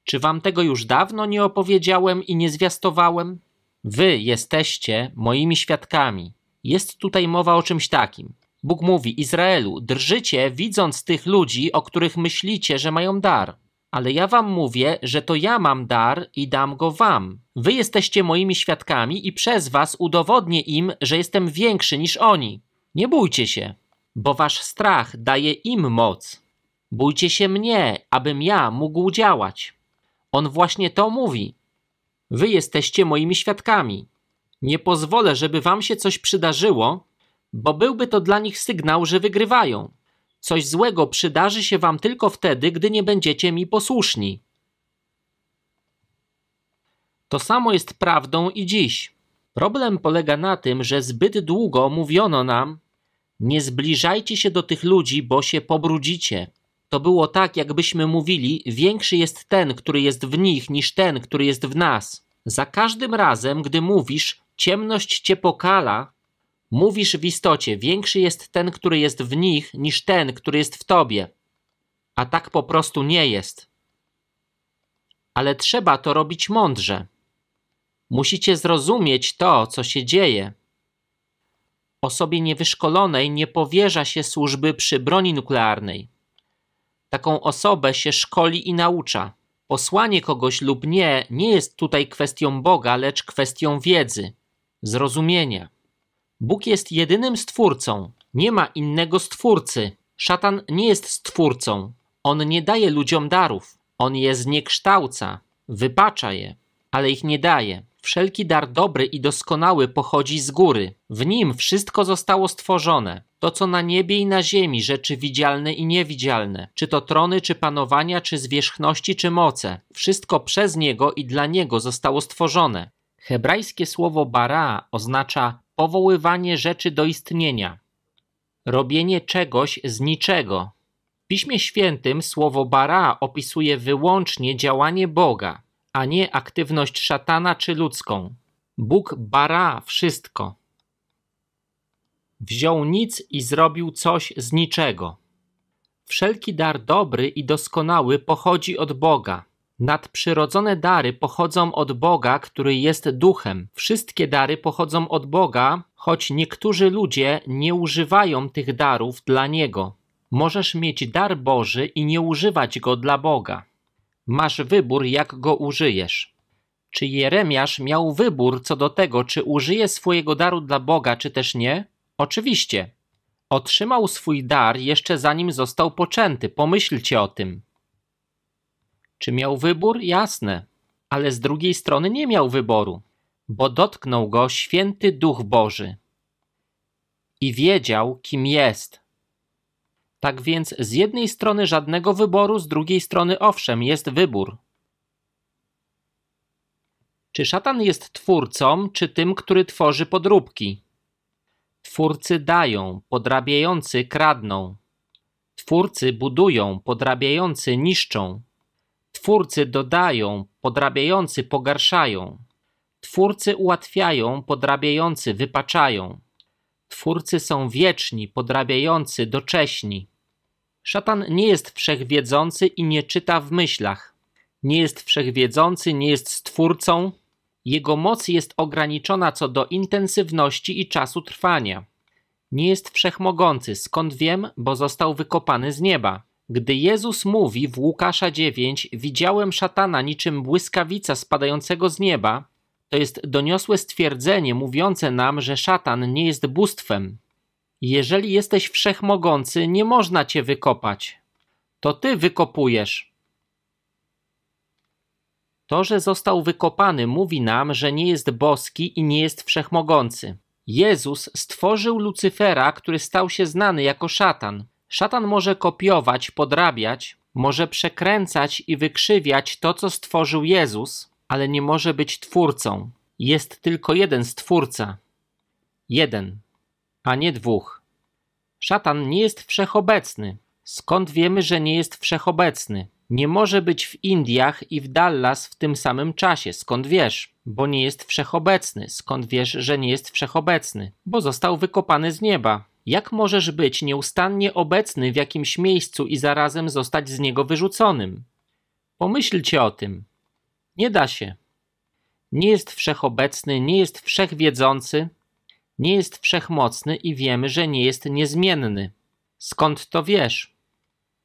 Czy wam tego już dawno nie opowiedziałem i nie zwiastowałem? Wy jesteście moimi świadkami. Jest tutaj mowa o czymś takim. Bóg mówi: Izraelu, drżycie, widząc tych ludzi, o których myślicie, że mają dar. Ale ja wam mówię, że to ja mam dar i dam go wam. Wy jesteście moimi świadkami i przez was udowodnię im, że jestem większy niż oni. Nie bójcie się, bo wasz strach daje im moc. Bójcie się mnie, abym ja mógł działać. On właśnie to mówi. Wy jesteście moimi świadkami. Nie pozwolę, żeby wam się coś przydarzyło, bo byłby to dla nich sygnał, że wygrywają. Coś złego przydarzy się wam tylko wtedy, gdy nie będziecie mi posłuszni. To samo jest prawdą i dziś. Problem polega na tym, że zbyt długo mówiono nam: Nie zbliżajcie się do tych ludzi, bo się pobrudzicie. To było tak, jakbyśmy mówili: Większy jest ten, który jest w nich, niż ten, który jest w nas. Za każdym razem, gdy mówisz, ciemność cię pokala, Mówisz w istocie, większy jest ten, który jest w nich, niż ten, który jest w tobie. A tak po prostu nie jest. Ale trzeba to robić mądrze. Musicie zrozumieć to, co się dzieje. Osobie niewyszkolonej nie powierza się służby przy broni nuklearnej. Taką osobę się szkoli i naucza. Posłanie kogoś lub nie nie jest tutaj kwestią Boga, lecz kwestią wiedzy, zrozumienia. Bóg jest jedynym stwórcą, nie ma innego stwórcy. Szatan nie jest stwórcą. On nie daje ludziom darów. On je zniekształca, wypacza je, ale ich nie daje. Wszelki dar dobry i doskonały pochodzi z góry. W nim wszystko zostało stworzone. To, co na niebie i na ziemi, rzeczy widzialne i niewidzialne, czy to trony, czy panowania, czy zwierzchności, czy moce, wszystko przez niego i dla niego zostało stworzone. Hebrajskie słowo bara oznacza powoływanie rzeczy do istnienia, robienie czegoś z niczego. W Piśmie Świętym słowo bara opisuje wyłącznie działanie Boga, a nie aktywność szatana czy ludzką. Bóg bara wszystko. Wziął nic i zrobił coś z niczego. Wszelki dar dobry i doskonały pochodzi od Boga. Nadprzyrodzone dary pochodzą od Boga, który jest duchem. Wszystkie dary pochodzą od Boga, choć niektórzy ludzie nie używają tych darów dla Niego. Możesz mieć dar Boży i nie używać go dla Boga. Masz wybór, jak go użyjesz. Czy Jeremiasz miał wybór co do tego, czy użyje swojego daru dla Boga, czy też nie? Oczywiście. Otrzymał swój dar jeszcze zanim został poczęty. Pomyślcie o tym. Czy miał wybór? Jasne. Ale z drugiej strony nie miał wyboru, bo dotknął go święty Duch Boży i wiedział, kim jest. Tak więc z jednej strony żadnego wyboru, z drugiej strony owszem, jest wybór. Czy szatan jest twórcą, czy tym, który tworzy podróbki? Twórcy dają, podrabiający kradną. Twórcy budują, podrabiający niszczą. Twórcy dodają, podrabiający pogarszają. Twórcy ułatwiają, podrabiający wypaczają. Twórcy są wieczni, podrabiający docześni. Szatan nie jest wszechwiedzący i nie czyta w myślach. Nie jest wszechwiedzący, nie jest stwórcą. Jego moc jest ograniczona co do intensywności i czasu trwania. Nie jest wszechmogący, skąd wiem, bo został wykopany z nieba. Gdy Jezus mówi w Łukasza 9: Widziałem szatana niczym błyskawica spadającego z nieba, to jest doniosłe stwierdzenie mówiące nam, że szatan nie jest bóstwem. Jeżeli jesteś wszechmogący, nie można cię wykopać. To ty wykopujesz. To, że został wykopany, mówi nam, że nie jest boski i nie jest wszechmogący. Jezus stworzył Lucyfera, który stał się znany jako szatan. Szatan może kopiować, podrabiać, może przekręcać i wykrzywiać to, co stworzył Jezus, ale nie może być twórcą. Jest tylko jeden stwórca. Jeden, a nie dwóch. Szatan nie jest wszechobecny. Skąd wiemy, że nie jest wszechobecny? Nie może być w Indiach i w Dallas w tym samym czasie. Skąd wiesz? Bo nie jest wszechobecny. Skąd wiesz, że nie jest wszechobecny? Bo został wykopany z nieba. Jak możesz być nieustannie obecny w jakimś miejscu i zarazem zostać z niego wyrzuconym? Pomyślcie o tym. Nie da się. Nie jest wszechobecny, nie jest wszechwiedzący, nie jest wszechmocny i wiemy, że nie jest niezmienny. Skąd to wiesz?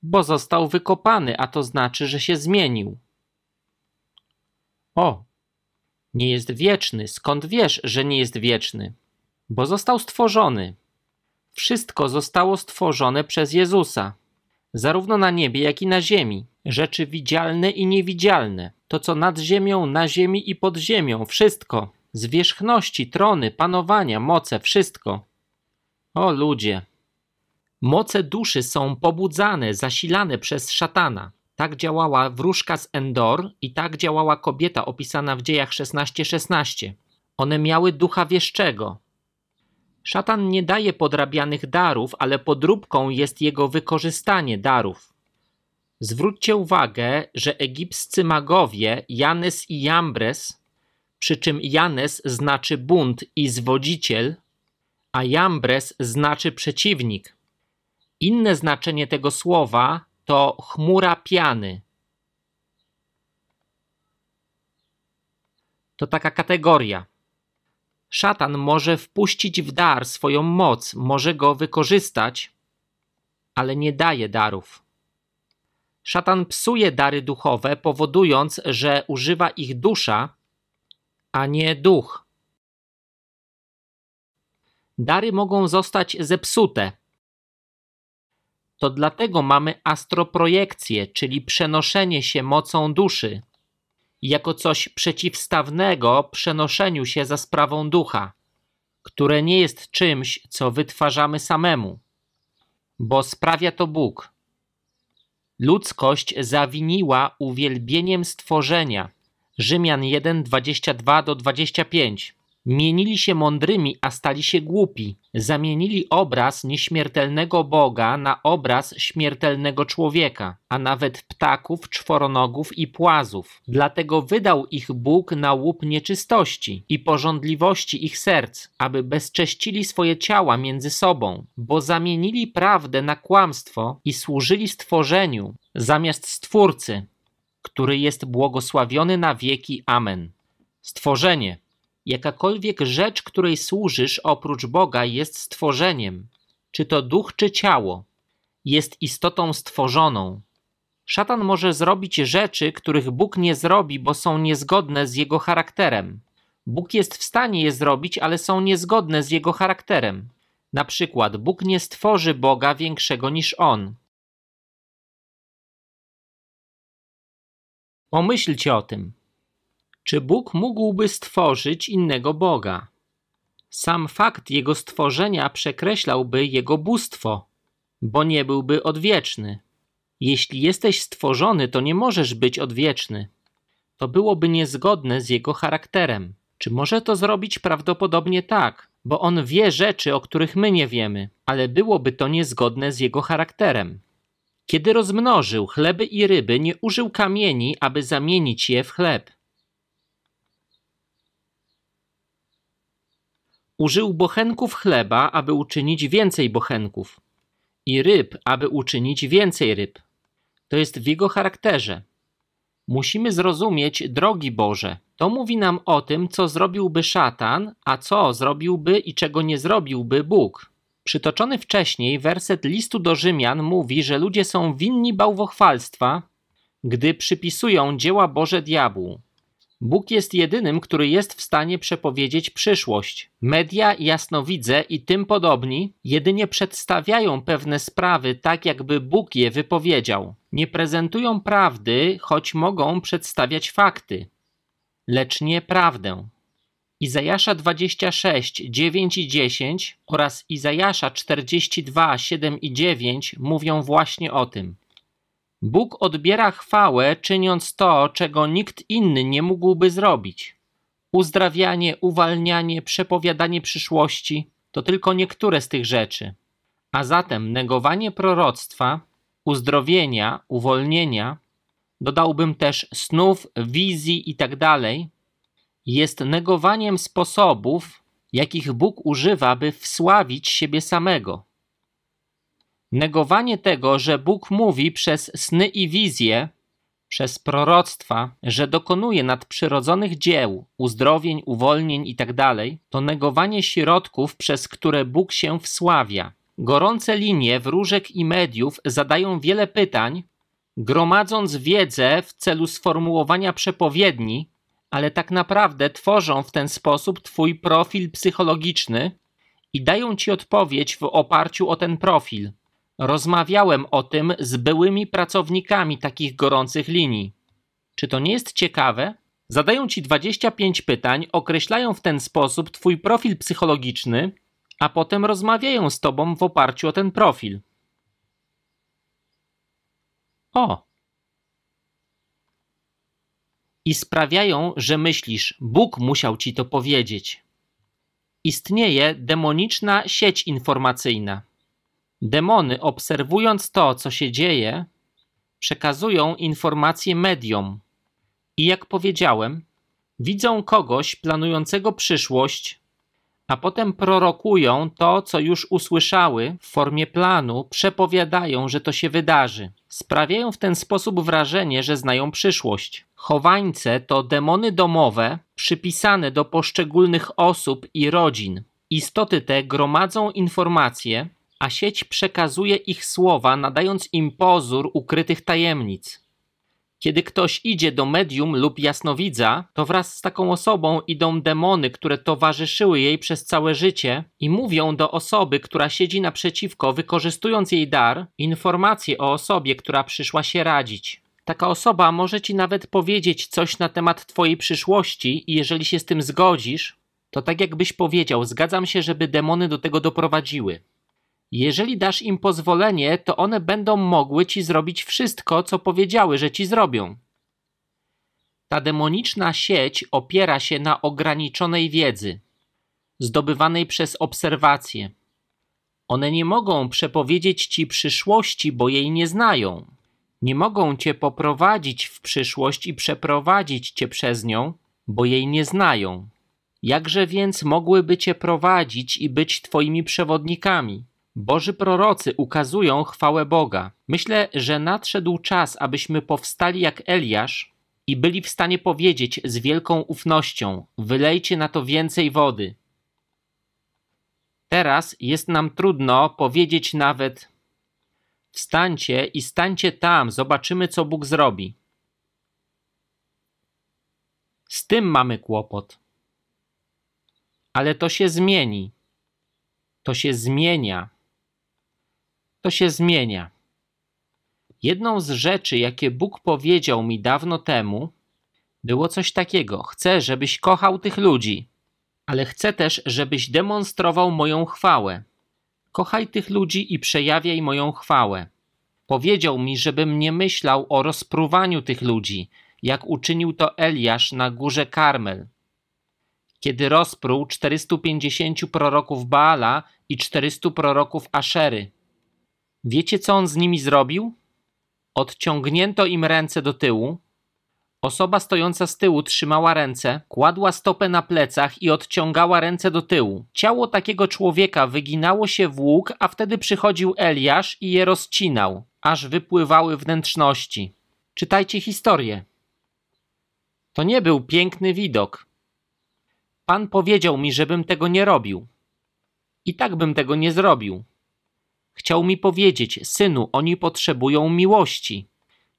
Bo został wykopany, a to znaczy, że się zmienił. O, nie jest wieczny. Skąd wiesz, że nie jest wieczny? Bo został stworzony. Wszystko zostało stworzone przez Jezusa, zarówno na niebie, jak i na ziemi. Rzeczy widzialne i niewidzialne, to co nad ziemią, na ziemi i pod ziemią, wszystko. Zwierzchności, trony, panowania, moce, wszystko. O ludzie! Moce duszy są pobudzane, zasilane przez szatana. Tak działała wróżka z Endor i tak działała kobieta opisana w dziejach 16:16. 16. One miały ducha wieszczego, Szatan nie daje podrabianych darów, ale podróbką jest jego wykorzystanie darów. Zwróćcie uwagę, że egipscy magowie Janes i Jambres, przy czym Janes znaczy bunt i zwodziciel, a Jambres znaczy przeciwnik. Inne znaczenie tego słowa to chmura piany. To taka kategoria. Szatan może wpuścić w dar swoją moc, może go wykorzystać, ale nie daje darów. Szatan psuje dary duchowe, powodując, że używa ich dusza, a nie duch. Dary mogą zostać zepsute. To dlatego mamy astroprojekcję, czyli przenoszenie się mocą duszy, jako coś przeciwstawnego przenoszeniu się za sprawą ducha, które nie jest czymś, co wytwarzamy samemu, bo sprawia to Bóg. Ludzkość zawiniła uwielbieniem stworzenia. Rzymian 1, 22 do 25. Mienili się mądrymi, a stali się głupi. Zamienili obraz nieśmiertelnego Boga na obraz śmiertelnego człowieka, a nawet ptaków, czworonogów i płazów. Dlatego wydał ich Bóg na łup nieczystości i porządliwości ich serc, aby bezcześcili swoje ciała między sobą, bo zamienili prawdę na kłamstwo i służyli stworzeniu zamiast Stwórcy, który jest błogosławiony na wieki. Amen. Stworzenie Jakakolwiek rzecz, której służysz oprócz Boga, jest stworzeniem, czy to duch, czy ciało, jest istotą stworzoną. Szatan może zrobić rzeczy, których Bóg nie zrobi, bo są niezgodne z jego charakterem. Bóg jest w stanie je zrobić, ale są niezgodne z jego charakterem. Na przykład, Bóg nie stworzy Boga większego niż on. Pomyślcie o tym. Czy Bóg mógłby stworzyć innego Boga? Sam fakt jego stworzenia przekreślałby jego bóstwo, bo nie byłby odwieczny. Jeśli jesteś stworzony, to nie możesz być odwieczny. To byłoby niezgodne z jego charakterem. Czy może to zrobić? Prawdopodobnie tak, bo on wie rzeczy, o których my nie wiemy, ale byłoby to niezgodne z jego charakterem. Kiedy rozmnożył chleby i ryby, nie użył kamieni, aby zamienić je w chleb. Użył bochenków chleba, aby uczynić więcej bochenków, i ryb, aby uczynić więcej ryb. To jest w jego charakterze. Musimy zrozumieć drogi Boże. To mówi nam o tym, co zrobiłby szatan, a co zrobiłby i czego nie zrobiłby Bóg. Przytoczony wcześniej werset listu do Rzymian mówi, że ludzie są winni bałwochwalstwa, gdy przypisują dzieła Boże diabłu. Bóg jest jedynym, który jest w stanie przepowiedzieć przyszłość. Media, jasnowidze i tym podobni jedynie przedstawiają pewne sprawy tak, jakby Bóg je wypowiedział. Nie prezentują prawdy, choć mogą przedstawiać fakty, lecz nie prawdę. Izajasza 26, 9 i 10 oraz Izajasza 42, 7 i 9 mówią właśnie o tym. Bóg odbiera chwałę, czyniąc to, czego nikt inny nie mógłby zrobić. Uzdrawianie, uwalnianie, przepowiadanie przyszłości to tylko niektóre z tych rzeczy. A zatem negowanie proroctwa, uzdrowienia, uwolnienia, dodałbym też snów, wizji itd., tak jest negowaniem sposobów, jakich Bóg używa, by wsławić siebie samego. Negowanie tego, że Bóg mówi przez sny i wizje, przez proroctwa, że dokonuje nadprzyrodzonych dzieł, uzdrowień, uwolnień itd., tak to negowanie środków, przez które Bóg się wsławia. Gorące linie wróżek i mediów zadają wiele pytań, gromadząc wiedzę w celu sformułowania przepowiedni, ale tak naprawdę tworzą w ten sposób Twój profil psychologiczny i dają Ci odpowiedź w oparciu o ten profil. Rozmawiałem o tym z byłymi pracownikami takich gorących linii. Czy to nie jest ciekawe? Zadają ci 25 pytań, określają w ten sposób twój profil psychologiczny, a potem rozmawiają z tobą w oparciu o ten profil. O! I sprawiają, że myślisz, Bóg musiał ci to powiedzieć. Istnieje demoniczna sieć informacyjna Demony, obserwując to, co się dzieje, przekazują informacje mediom. I jak powiedziałem, widzą kogoś planującego przyszłość, a potem prorokują to, co już usłyszały w formie planu, przepowiadają, że to się wydarzy. Sprawiają w ten sposób wrażenie, że znają przyszłość. Chowańce to demony domowe przypisane do poszczególnych osób i rodzin. Istoty te gromadzą informacje, a sieć przekazuje ich słowa, nadając im pozór ukrytych tajemnic. Kiedy ktoś idzie do medium lub jasnowidza, to wraz z taką osobą idą demony, które towarzyszyły jej przez całe życie i mówią do osoby, która siedzi naprzeciwko, wykorzystując jej dar, informacje o osobie, która przyszła się radzić. Taka osoba może ci nawet powiedzieć coś na temat twojej przyszłości i jeżeli się z tym zgodzisz, to tak jakbyś powiedział, zgadzam się, żeby demony do tego doprowadziły. Jeżeli dasz im pozwolenie, to one będą mogły ci zrobić wszystko, co powiedziały, że ci zrobią. Ta demoniczna sieć opiera się na ograniczonej wiedzy, zdobywanej przez obserwacje. One nie mogą przepowiedzieć ci przyszłości, bo jej nie znają. Nie mogą cię poprowadzić w przyszłość i przeprowadzić cię przez nią, bo jej nie znają. Jakże więc mogłyby cię prowadzić i być twoimi przewodnikami? Boży prorocy ukazują chwałę Boga. Myślę, że nadszedł czas, abyśmy powstali jak Eliasz i byli w stanie powiedzieć z wielką ufnością: Wylejcie na to więcej wody. Teraz jest nam trudno powiedzieć nawet: Wstańcie i stańcie tam, zobaczymy, co Bóg zrobi. Z tym mamy kłopot. Ale to się zmieni. To się zmienia to się zmienia. Jedną z rzeczy, jakie Bóg powiedział mi dawno temu, było coś takiego: Chcę, żebyś kochał tych ludzi, ale chcę też, żebyś demonstrował moją chwałę. Kochaj tych ludzi i przejawiaj moją chwałę. Powiedział mi, żebym nie myślał o rozpruwaniu tych ludzi, jak uczynił to Eliasz na górze Karmel. Kiedy rozpruł 450 proroków Baala i 400 proroków Aszery. Wiecie, co on z nimi zrobił? Odciągnięto im ręce do tyłu. Osoba stojąca z tyłu trzymała ręce, kładła stopę na plecach i odciągała ręce do tyłu. Ciało takiego człowieka wyginało się w łuk, a wtedy przychodził Eliasz i je rozcinał, aż wypływały wnętrzności. Czytajcie historię. To nie był piękny widok. Pan powiedział mi, żebym tego nie robił. I tak bym tego nie zrobił. Chciał mi powiedzieć, synu, oni potrzebują miłości.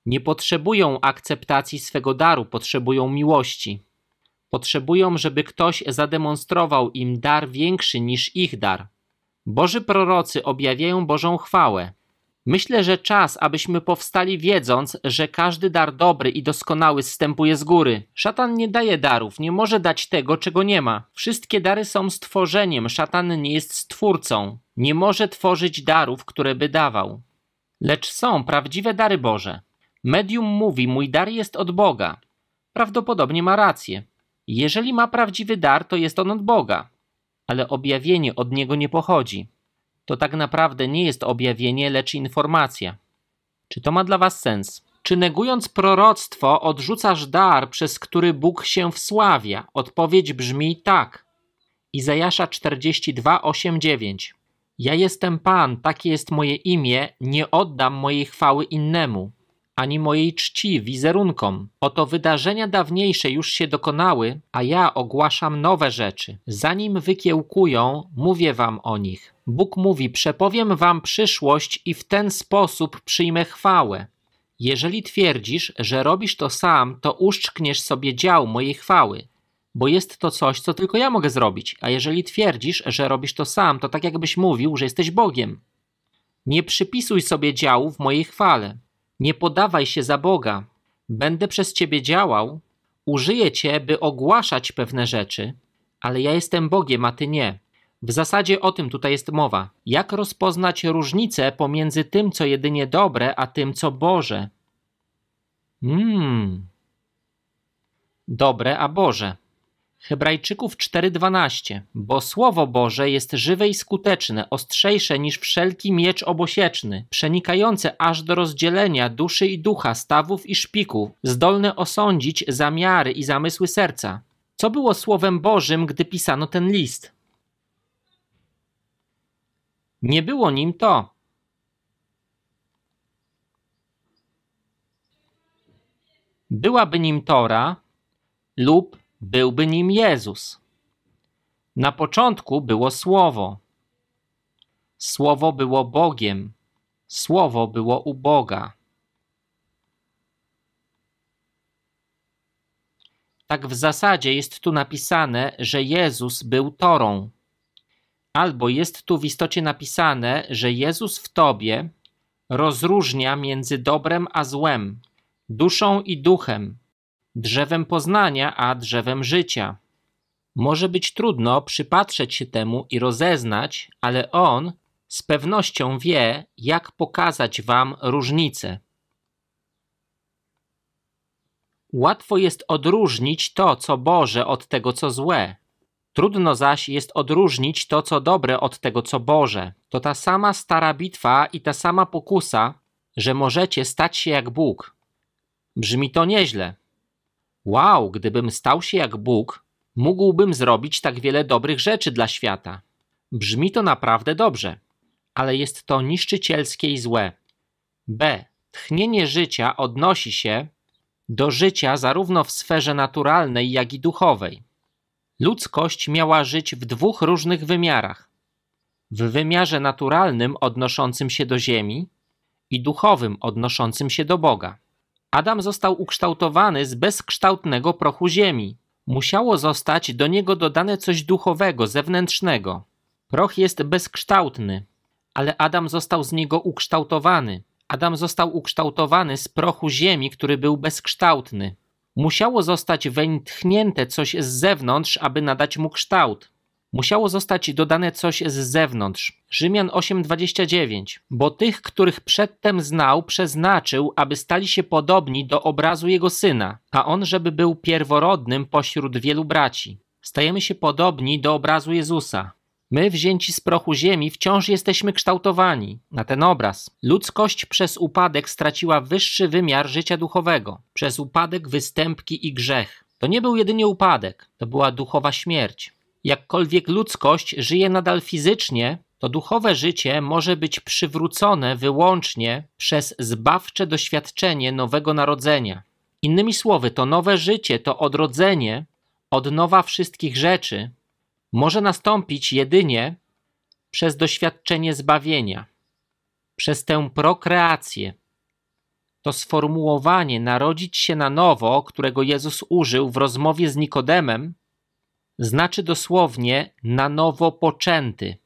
Nie potrzebują akceptacji swego daru, potrzebują miłości. Potrzebują, żeby ktoś zademonstrował im dar większy niż ich dar. Boży prorocy objawiają Bożą chwałę. Myślę, że czas, abyśmy powstali wiedząc, że każdy dar dobry i doskonały zstępuje z góry. Szatan nie daje darów, nie może dać tego, czego nie ma. Wszystkie dary są stworzeniem, szatan nie jest stwórcą. Nie może tworzyć darów, które by dawał. Lecz są prawdziwe dary Boże. Medium mówi: Mój dar jest od Boga. Prawdopodobnie ma rację. Jeżeli ma prawdziwy dar, to jest on od Boga, ale objawienie od niego nie pochodzi to tak naprawdę nie jest objawienie, lecz informacja. Czy to ma dla Was sens? Czy negując proroctwo odrzucasz dar, przez który Bóg się wsławia? Odpowiedź brzmi tak. Izajasza 42, 8, 9. Ja jestem Pan, takie jest moje imię, nie oddam mojej chwały innemu ani mojej czci wizerunkom. Oto wydarzenia dawniejsze już się dokonały, a ja ogłaszam nowe rzeczy. Zanim wykiełkują, mówię wam o nich. Bóg mówi: Przepowiem wam przyszłość i w ten sposób przyjmę chwałę. Jeżeli twierdzisz, że robisz to sam, to uszczkniesz sobie dział mojej chwały, bo jest to coś, co tylko ja mogę zrobić. A jeżeli twierdzisz, że robisz to sam, to tak jakbyś mówił, że jesteś Bogiem. Nie przypisuj sobie działu w mojej chwale. Nie podawaj się za Boga. Będę przez ciebie działał, użyję cię, by ogłaszać pewne rzeczy, ale ja jestem Bogiem, a ty nie. W zasadzie o tym tutaj jest mowa. Jak rozpoznać różnicę pomiędzy tym, co jedynie dobre, a tym, co Boże? Mmm. Dobre, a Boże. Hebrajczyków 4:12, bo słowo Boże jest żywe i skuteczne, ostrzejsze niż wszelki miecz obosieczny, przenikające aż do rozdzielenia duszy i ducha, stawów i szpików, zdolne osądzić zamiary i zamysły serca. Co było słowem Bożym, gdy pisano ten list? Nie było nim to. Byłaby nim Tora lub byłby nim Jezus. Na początku było Słowo. Słowo było Bogiem. Słowo było u Boga. Tak w zasadzie jest tu napisane, że Jezus był Torą. Albo jest tu w istocie napisane, że Jezus w Tobie rozróżnia między dobrem a złem, duszą i duchem, drzewem poznania a drzewem życia. Może być trudno przypatrzeć się temu i rozeznać, ale On z pewnością wie, jak pokazać Wam różnicę. Łatwo jest odróżnić to, co Boże, od tego, co złe. Trudno zaś jest odróżnić to, co dobre, od tego, co Boże. To ta sama stara bitwa i ta sama pokusa, że możecie stać się jak Bóg. Brzmi to nieźle. Wow, gdybym stał się jak Bóg, mógłbym zrobić tak wiele dobrych rzeczy dla świata. Brzmi to naprawdę dobrze, ale jest to niszczycielskie i złe. B. Tchnienie życia odnosi się do życia zarówno w sferze naturalnej, jak i duchowej. Ludzkość miała żyć w dwóch różnych wymiarach: w wymiarze naturalnym odnoszącym się do Ziemi i duchowym odnoszącym się do Boga. Adam został ukształtowany z bezkształtnego prochu Ziemi. Musiało zostać do niego dodane coś duchowego, zewnętrznego. Proch jest bezkształtny, ale Adam został z niego ukształtowany. Adam został ukształtowany z prochu ziemi, który był bezkształtny. Musiało zostać weń tchnięte coś z zewnątrz, aby nadać mu kształt. Musiało zostać dodane coś z zewnątrz. Rzymian 8:29. Bo tych, których przedtem znał, przeznaczył, aby stali się podobni do obrazu jego syna, a on, żeby był pierworodnym pośród wielu braci. Stajemy się podobni do obrazu Jezusa. My, wzięci z prochu ziemi, wciąż jesteśmy kształtowani na ten obraz. Ludzkość przez upadek straciła wyższy wymiar życia duchowego. Przez upadek, występki i grzech. To nie był jedynie upadek, to była duchowa śmierć. Jakkolwiek ludzkość żyje nadal fizycznie, to duchowe życie może być przywrócone wyłącznie przez zbawcze doświadczenie nowego narodzenia. Innymi słowy, to nowe życie, to odrodzenie, odnowa wszystkich rzeczy, może nastąpić jedynie przez doświadczenie zbawienia, przez tę prokreację. To sformułowanie narodzić się na nowo, którego Jezus użył w rozmowie z Nikodemem, znaczy dosłownie na nowo poczęty.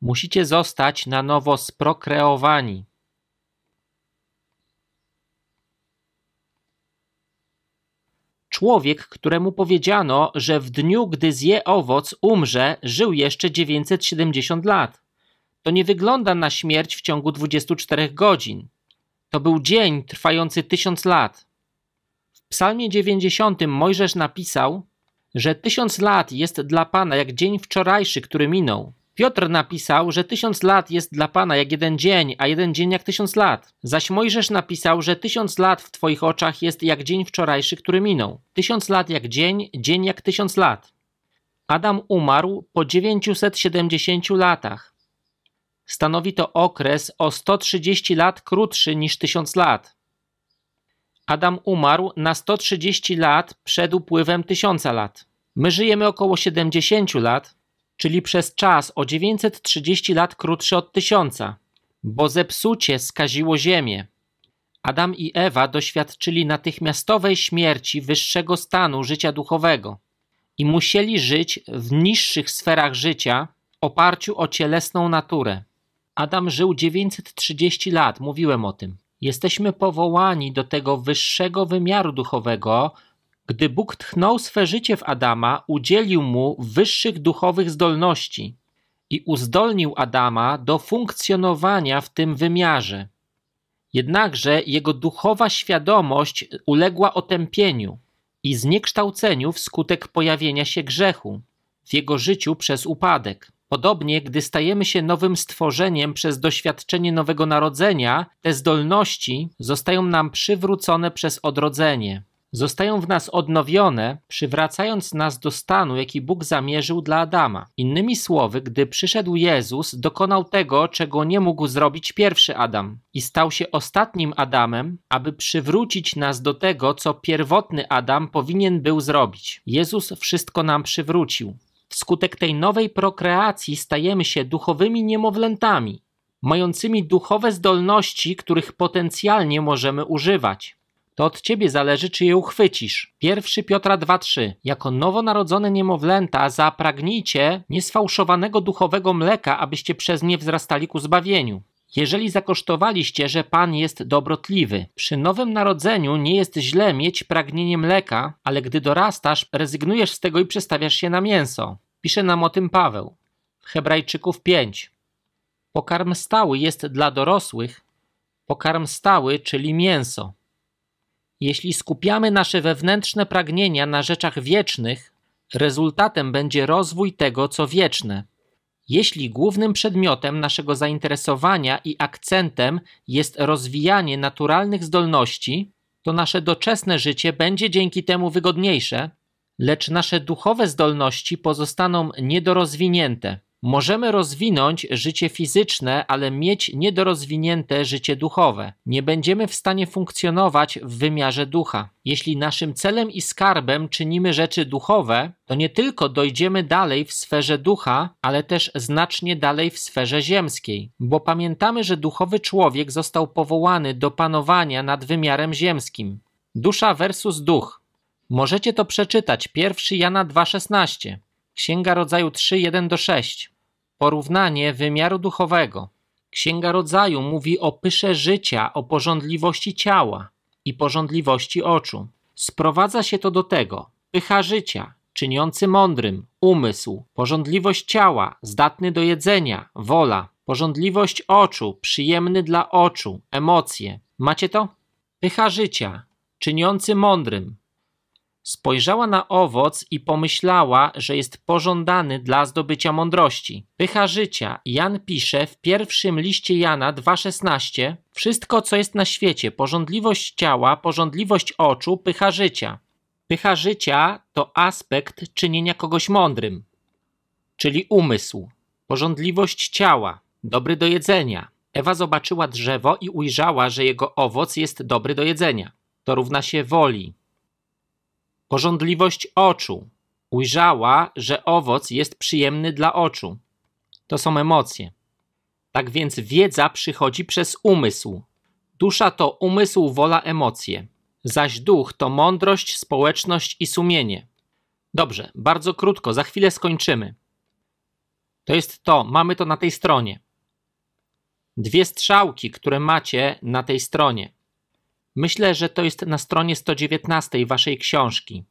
Musicie zostać na nowo sprokreowani. Człowiek, któremu powiedziano, że w dniu, gdy zje owoc, umrze, żył jeszcze 970 lat. To nie wygląda na śmierć w ciągu 24 godzin. To był dzień trwający tysiąc lat. W Psalmie 90 Mojżesz napisał, że tysiąc lat jest dla Pana jak dzień wczorajszy, który minął. Piotr napisał, że tysiąc lat jest dla Pana jak jeden dzień, a jeden dzień jak tysiąc lat. Zaś Mojżesz napisał, że tysiąc lat w Twoich oczach jest jak dzień wczorajszy, który minął. Tysiąc lat jak dzień, dzień jak tysiąc lat. Adam umarł po 970 latach. Stanowi to okres o 130 lat krótszy niż tysiąc lat. Adam umarł na 130 lat przed upływem tysiąca lat. My żyjemy około 70 lat, czyli przez czas o 930 lat krótszy od tysiąca, bo zepsucie skaziło ziemię. Adam i Ewa doświadczyli natychmiastowej śmierci wyższego stanu życia duchowego i musieli żyć w niższych sferach życia oparciu o cielesną naturę. Adam żył 930 lat, mówiłem o tym. Jesteśmy powołani do tego wyższego wymiaru duchowego, gdy Bóg tchnął swe życie w Adama, udzielił mu wyższych duchowych zdolności i uzdolnił Adama do funkcjonowania w tym wymiarze. Jednakże jego duchowa świadomość uległa otępieniu i zniekształceniu wskutek pojawienia się grzechu w jego życiu przez upadek. Podobnie, gdy stajemy się nowym stworzeniem przez doświadczenie nowego narodzenia, te zdolności zostają nam przywrócone przez odrodzenie. zostają w nas odnowione, przywracając nas do stanu, jaki Bóg zamierzył dla Adama. Innymi słowy, gdy przyszedł Jezus, dokonał tego, czego nie mógł zrobić pierwszy Adam i stał się ostatnim Adamem, aby przywrócić nas do tego, co pierwotny Adam powinien był zrobić. Jezus wszystko nam przywrócił. Wskutek tej nowej prokreacji stajemy się duchowymi niemowlętami, mającymi duchowe zdolności, których potencjalnie możemy używać. To od ciebie zależy, czy je uchwycisz. 1 Piotra 2:3. Jako nowonarodzone niemowlęta zapragnijcie niesfałszowanego duchowego mleka, abyście przez nie wzrastali ku zbawieniu. Jeżeli zakosztowaliście, że Pan jest dobrotliwy, przy nowym narodzeniu nie jest źle mieć pragnienie mleka, ale gdy dorastasz, rezygnujesz z tego i przestawiasz się na mięso. Pisze nam o tym Paweł. Hebrajczyków 5. Pokarm stały jest dla dorosłych, pokarm stały, czyli mięso. Jeśli skupiamy nasze wewnętrzne pragnienia na rzeczach wiecznych, rezultatem będzie rozwój tego, co wieczne. Jeśli głównym przedmiotem naszego zainteresowania i akcentem jest rozwijanie naturalnych zdolności, to nasze doczesne życie będzie dzięki temu wygodniejsze, lecz nasze duchowe zdolności pozostaną niedorozwinięte. Możemy rozwinąć życie fizyczne, ale mieć niedorozwinięte życie duchowe. Nie będziemy w stanie funkcjonować w wymiarze ducha. Jeśli naszym celem i skarbem czynimy rzeczy duchowe, to nie tylko dojdziemy dalej w sferze ducha, ale też znacznie dalej w sferze ziemskiej, bo pamiętamy, że duchowy człowiek został powołany do panowania nad wymiarem ziemskim. Dusza versus duch. Możecie to przeczytać 1 Jana 2,16, Księga Rodzaju 3, 1 do 6. Porównanie wymiaru duchowego. Księga Rodzaju mówi o pysze życia, o porządliwości ciała i porządliwości oczu. Sprowadza się to do tego: pycha życia, czyniący mądrym, umysł, porządliwość ciała, zdatny do jedzenia, wola, porządliwość oczu, przyjemny dla oczu, emocje. Macie to? Pycha życia, czyniący mądrym, Spojrzała na owoc i pomyślała, że jest pożądany dla zdobycia mądrości. Pycha życia. Jan pisze w pierwszym liście Jana 2,16 Wszystko, co jest na świecie, porządliwość ciała, porządliwość oczu, pycha życia. Pycha życia to aspekt czynienia kogoś mądrym, czyli umysł, porządliwość ciała, dobry do jedzenia. Ewa zobaczyła drzewo i ujrzała, że jego owoc jest dobry do jedzenia. To równa się woli, Porządliwość oczu. Ujrzała, że owoc jest przyjemny dla oczu. To są emocje. Tak więc wiedza przychodzi przez umysł. Dusza to umysł, wola, emocje. Zaś duch to mądrość, społeczność i sumienie. Dobrze, bardzo krótko, za chwilę skończymy. To jest to, mamy to na tej stronie. Dwie strzałki, które macie na tej stronie. Myślę, że to jest na stronie 119 waszej książki.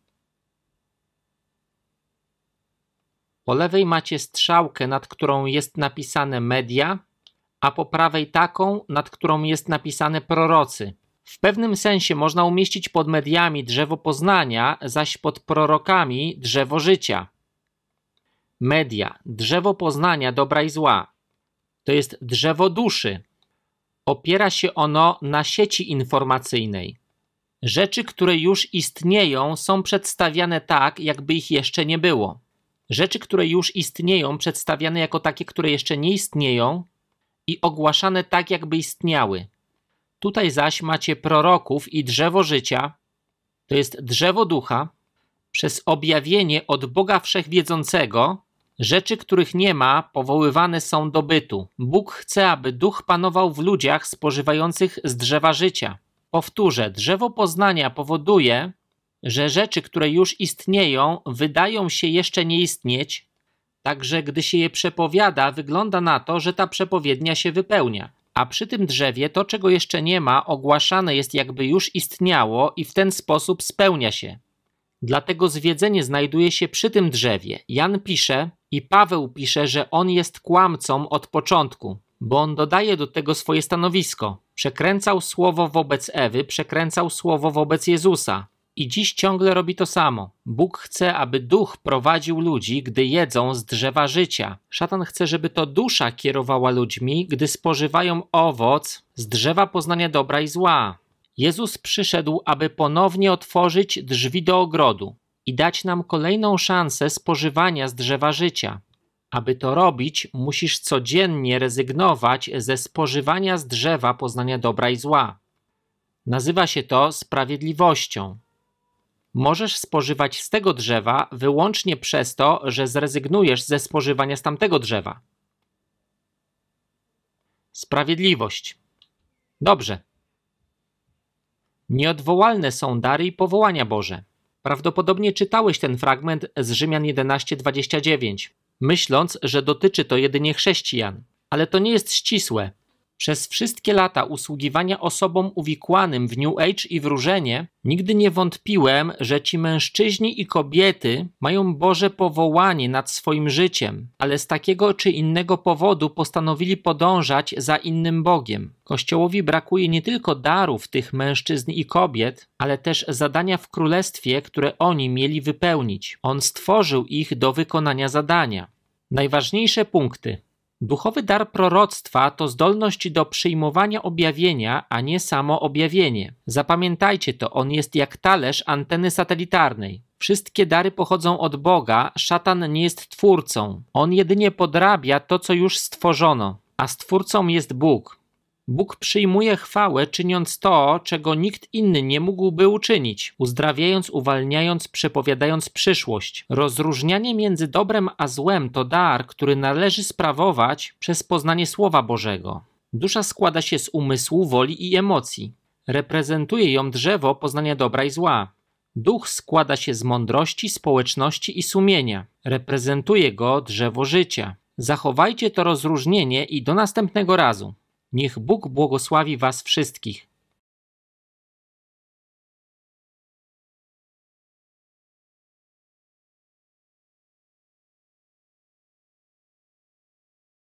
Po lewej macie strzałkę, nad którą jest napisane media, a po prawej taką, nad którą jest napisane prorocy. W pewnym sensie można umieścić pod mediami drzewo poznania, zaś pod prorokami drzewo życia. Media, drzewo poznania dobra i zła. To jest drzewo duszy, Opiera się ono na sieci informacyjnej. Rzeczy, które już istnieją, są przedstawiane tak, jakby ich jeszcze nie było. Rzeczy, które już istnieją, przedstawiane jako takie, które jeszcze nie istnieją i ogłaszane tak, jakby istniały. Tutaj zaś macie proroków i drzewo życia, to jest drzewo ducha, przez objawienie od Boga Wszechwiedzącego, Rzeczy, których nie ma, powoływane są do bytu. Bóg chce, aby duch panował w ludziach spożywających z drzewa życia. Powtórzę, drzewo poznania powoduje, że rzeczy, które już istnieją, wydają się jeszcze nie istnieć, także gdy się je przepowiada, wygląda na to, że ta przepowiednia się wypełnia. A przy tym drzewie to, czego jeszcze nie ma, ogłaszane jest jakby już istniało i w ten sposób spełnia się. Dlatego zwiedzenie znajduje się przy tym drzewie. Jan pisze i Paweł pisze, że on jest kłamcą od początku, bo on dodaje do tego swoje stanowisko. Przekręcał słowo wobec Ewy, przekręcał słowo wobec Jezusa. I dziś ciągle robi to samo. Bóg chce, aby duch prowadził ludzi, gdy jedzą z drzewa życia. Szatan chce, żeby to dusza kierowała ludźmi, gdy spożywają owoc z drzewa poznania dobra i zła. Jezus przyszedł, aby ponownie otworzyć drzwi do ogrodu i dać nam kolejną szansę spożywania z drzewa życia. Aby to robić, musisz codziennie rezygnować ze spożywania z drzewa poznania dobra i zła. Nazywa się to sprawiedliwością. Możesz spożywać z tego drzewa wyłącznie przez to, że zrezygnujesz ze spożywania z tamtego drzewa. Sprawiedliwość. Dobrze. Nieodwołalne są dary i powołania Boże. Prawdopodobnie czytałeś ten fragment z Rzymian 11:29, myśląc, że dotyczy to jedynie chrześcijan, ale to nie jest ścisłe. Przez wszystkie lata usługiwania osobom uwikłanym w New Age i wróżenie nigdy nie wątpiłem, że ci mężczyźni i kobiety mają Boże powołanie nad swoim życiem, ale z takiego czy innego powodu postanowili podążać za innym Bogiem. Kościołowi brakuje nie tylko darów tych mężczyzn i kobiet, ale też zadania w królestwie, które oni mieli wypełnić. On stworzył ich do wykonania zadania. Najważniejsze punkty. Duchowy dar proroctwa to zdolność do przyjmowania objawienia, a nie samo objawienie. Zapamiętajcie to, on jest jak talerz anteny satelitarnej. Wszystkie dary pochodzą od Boga, szatan nie jest twórcą. On jedynie podrabia to, co już stworzono, a stwórcą jest Bóg. Bóg przyjmuje chwałę, czyniąc to, czego nikt inny nie mógłby uczynić, uzdrawiając, uwalniając, przepowiadając przyszłość. Rozróżnianie między dobrem a złem to dar, który należy sprawować przez poznanie Słowa Bożego. Dusza składa się z umysłu, woli i emocji. Reprezentuje ją drzewo poznania dobra i zła. Duch składa się z mądrości, społeczności i sumienia. Reprezentuje go drzewo życia. Zachowajcie to rozróżnienie i do następnego razu. Niech Bóg błogosławi Was wszystkich.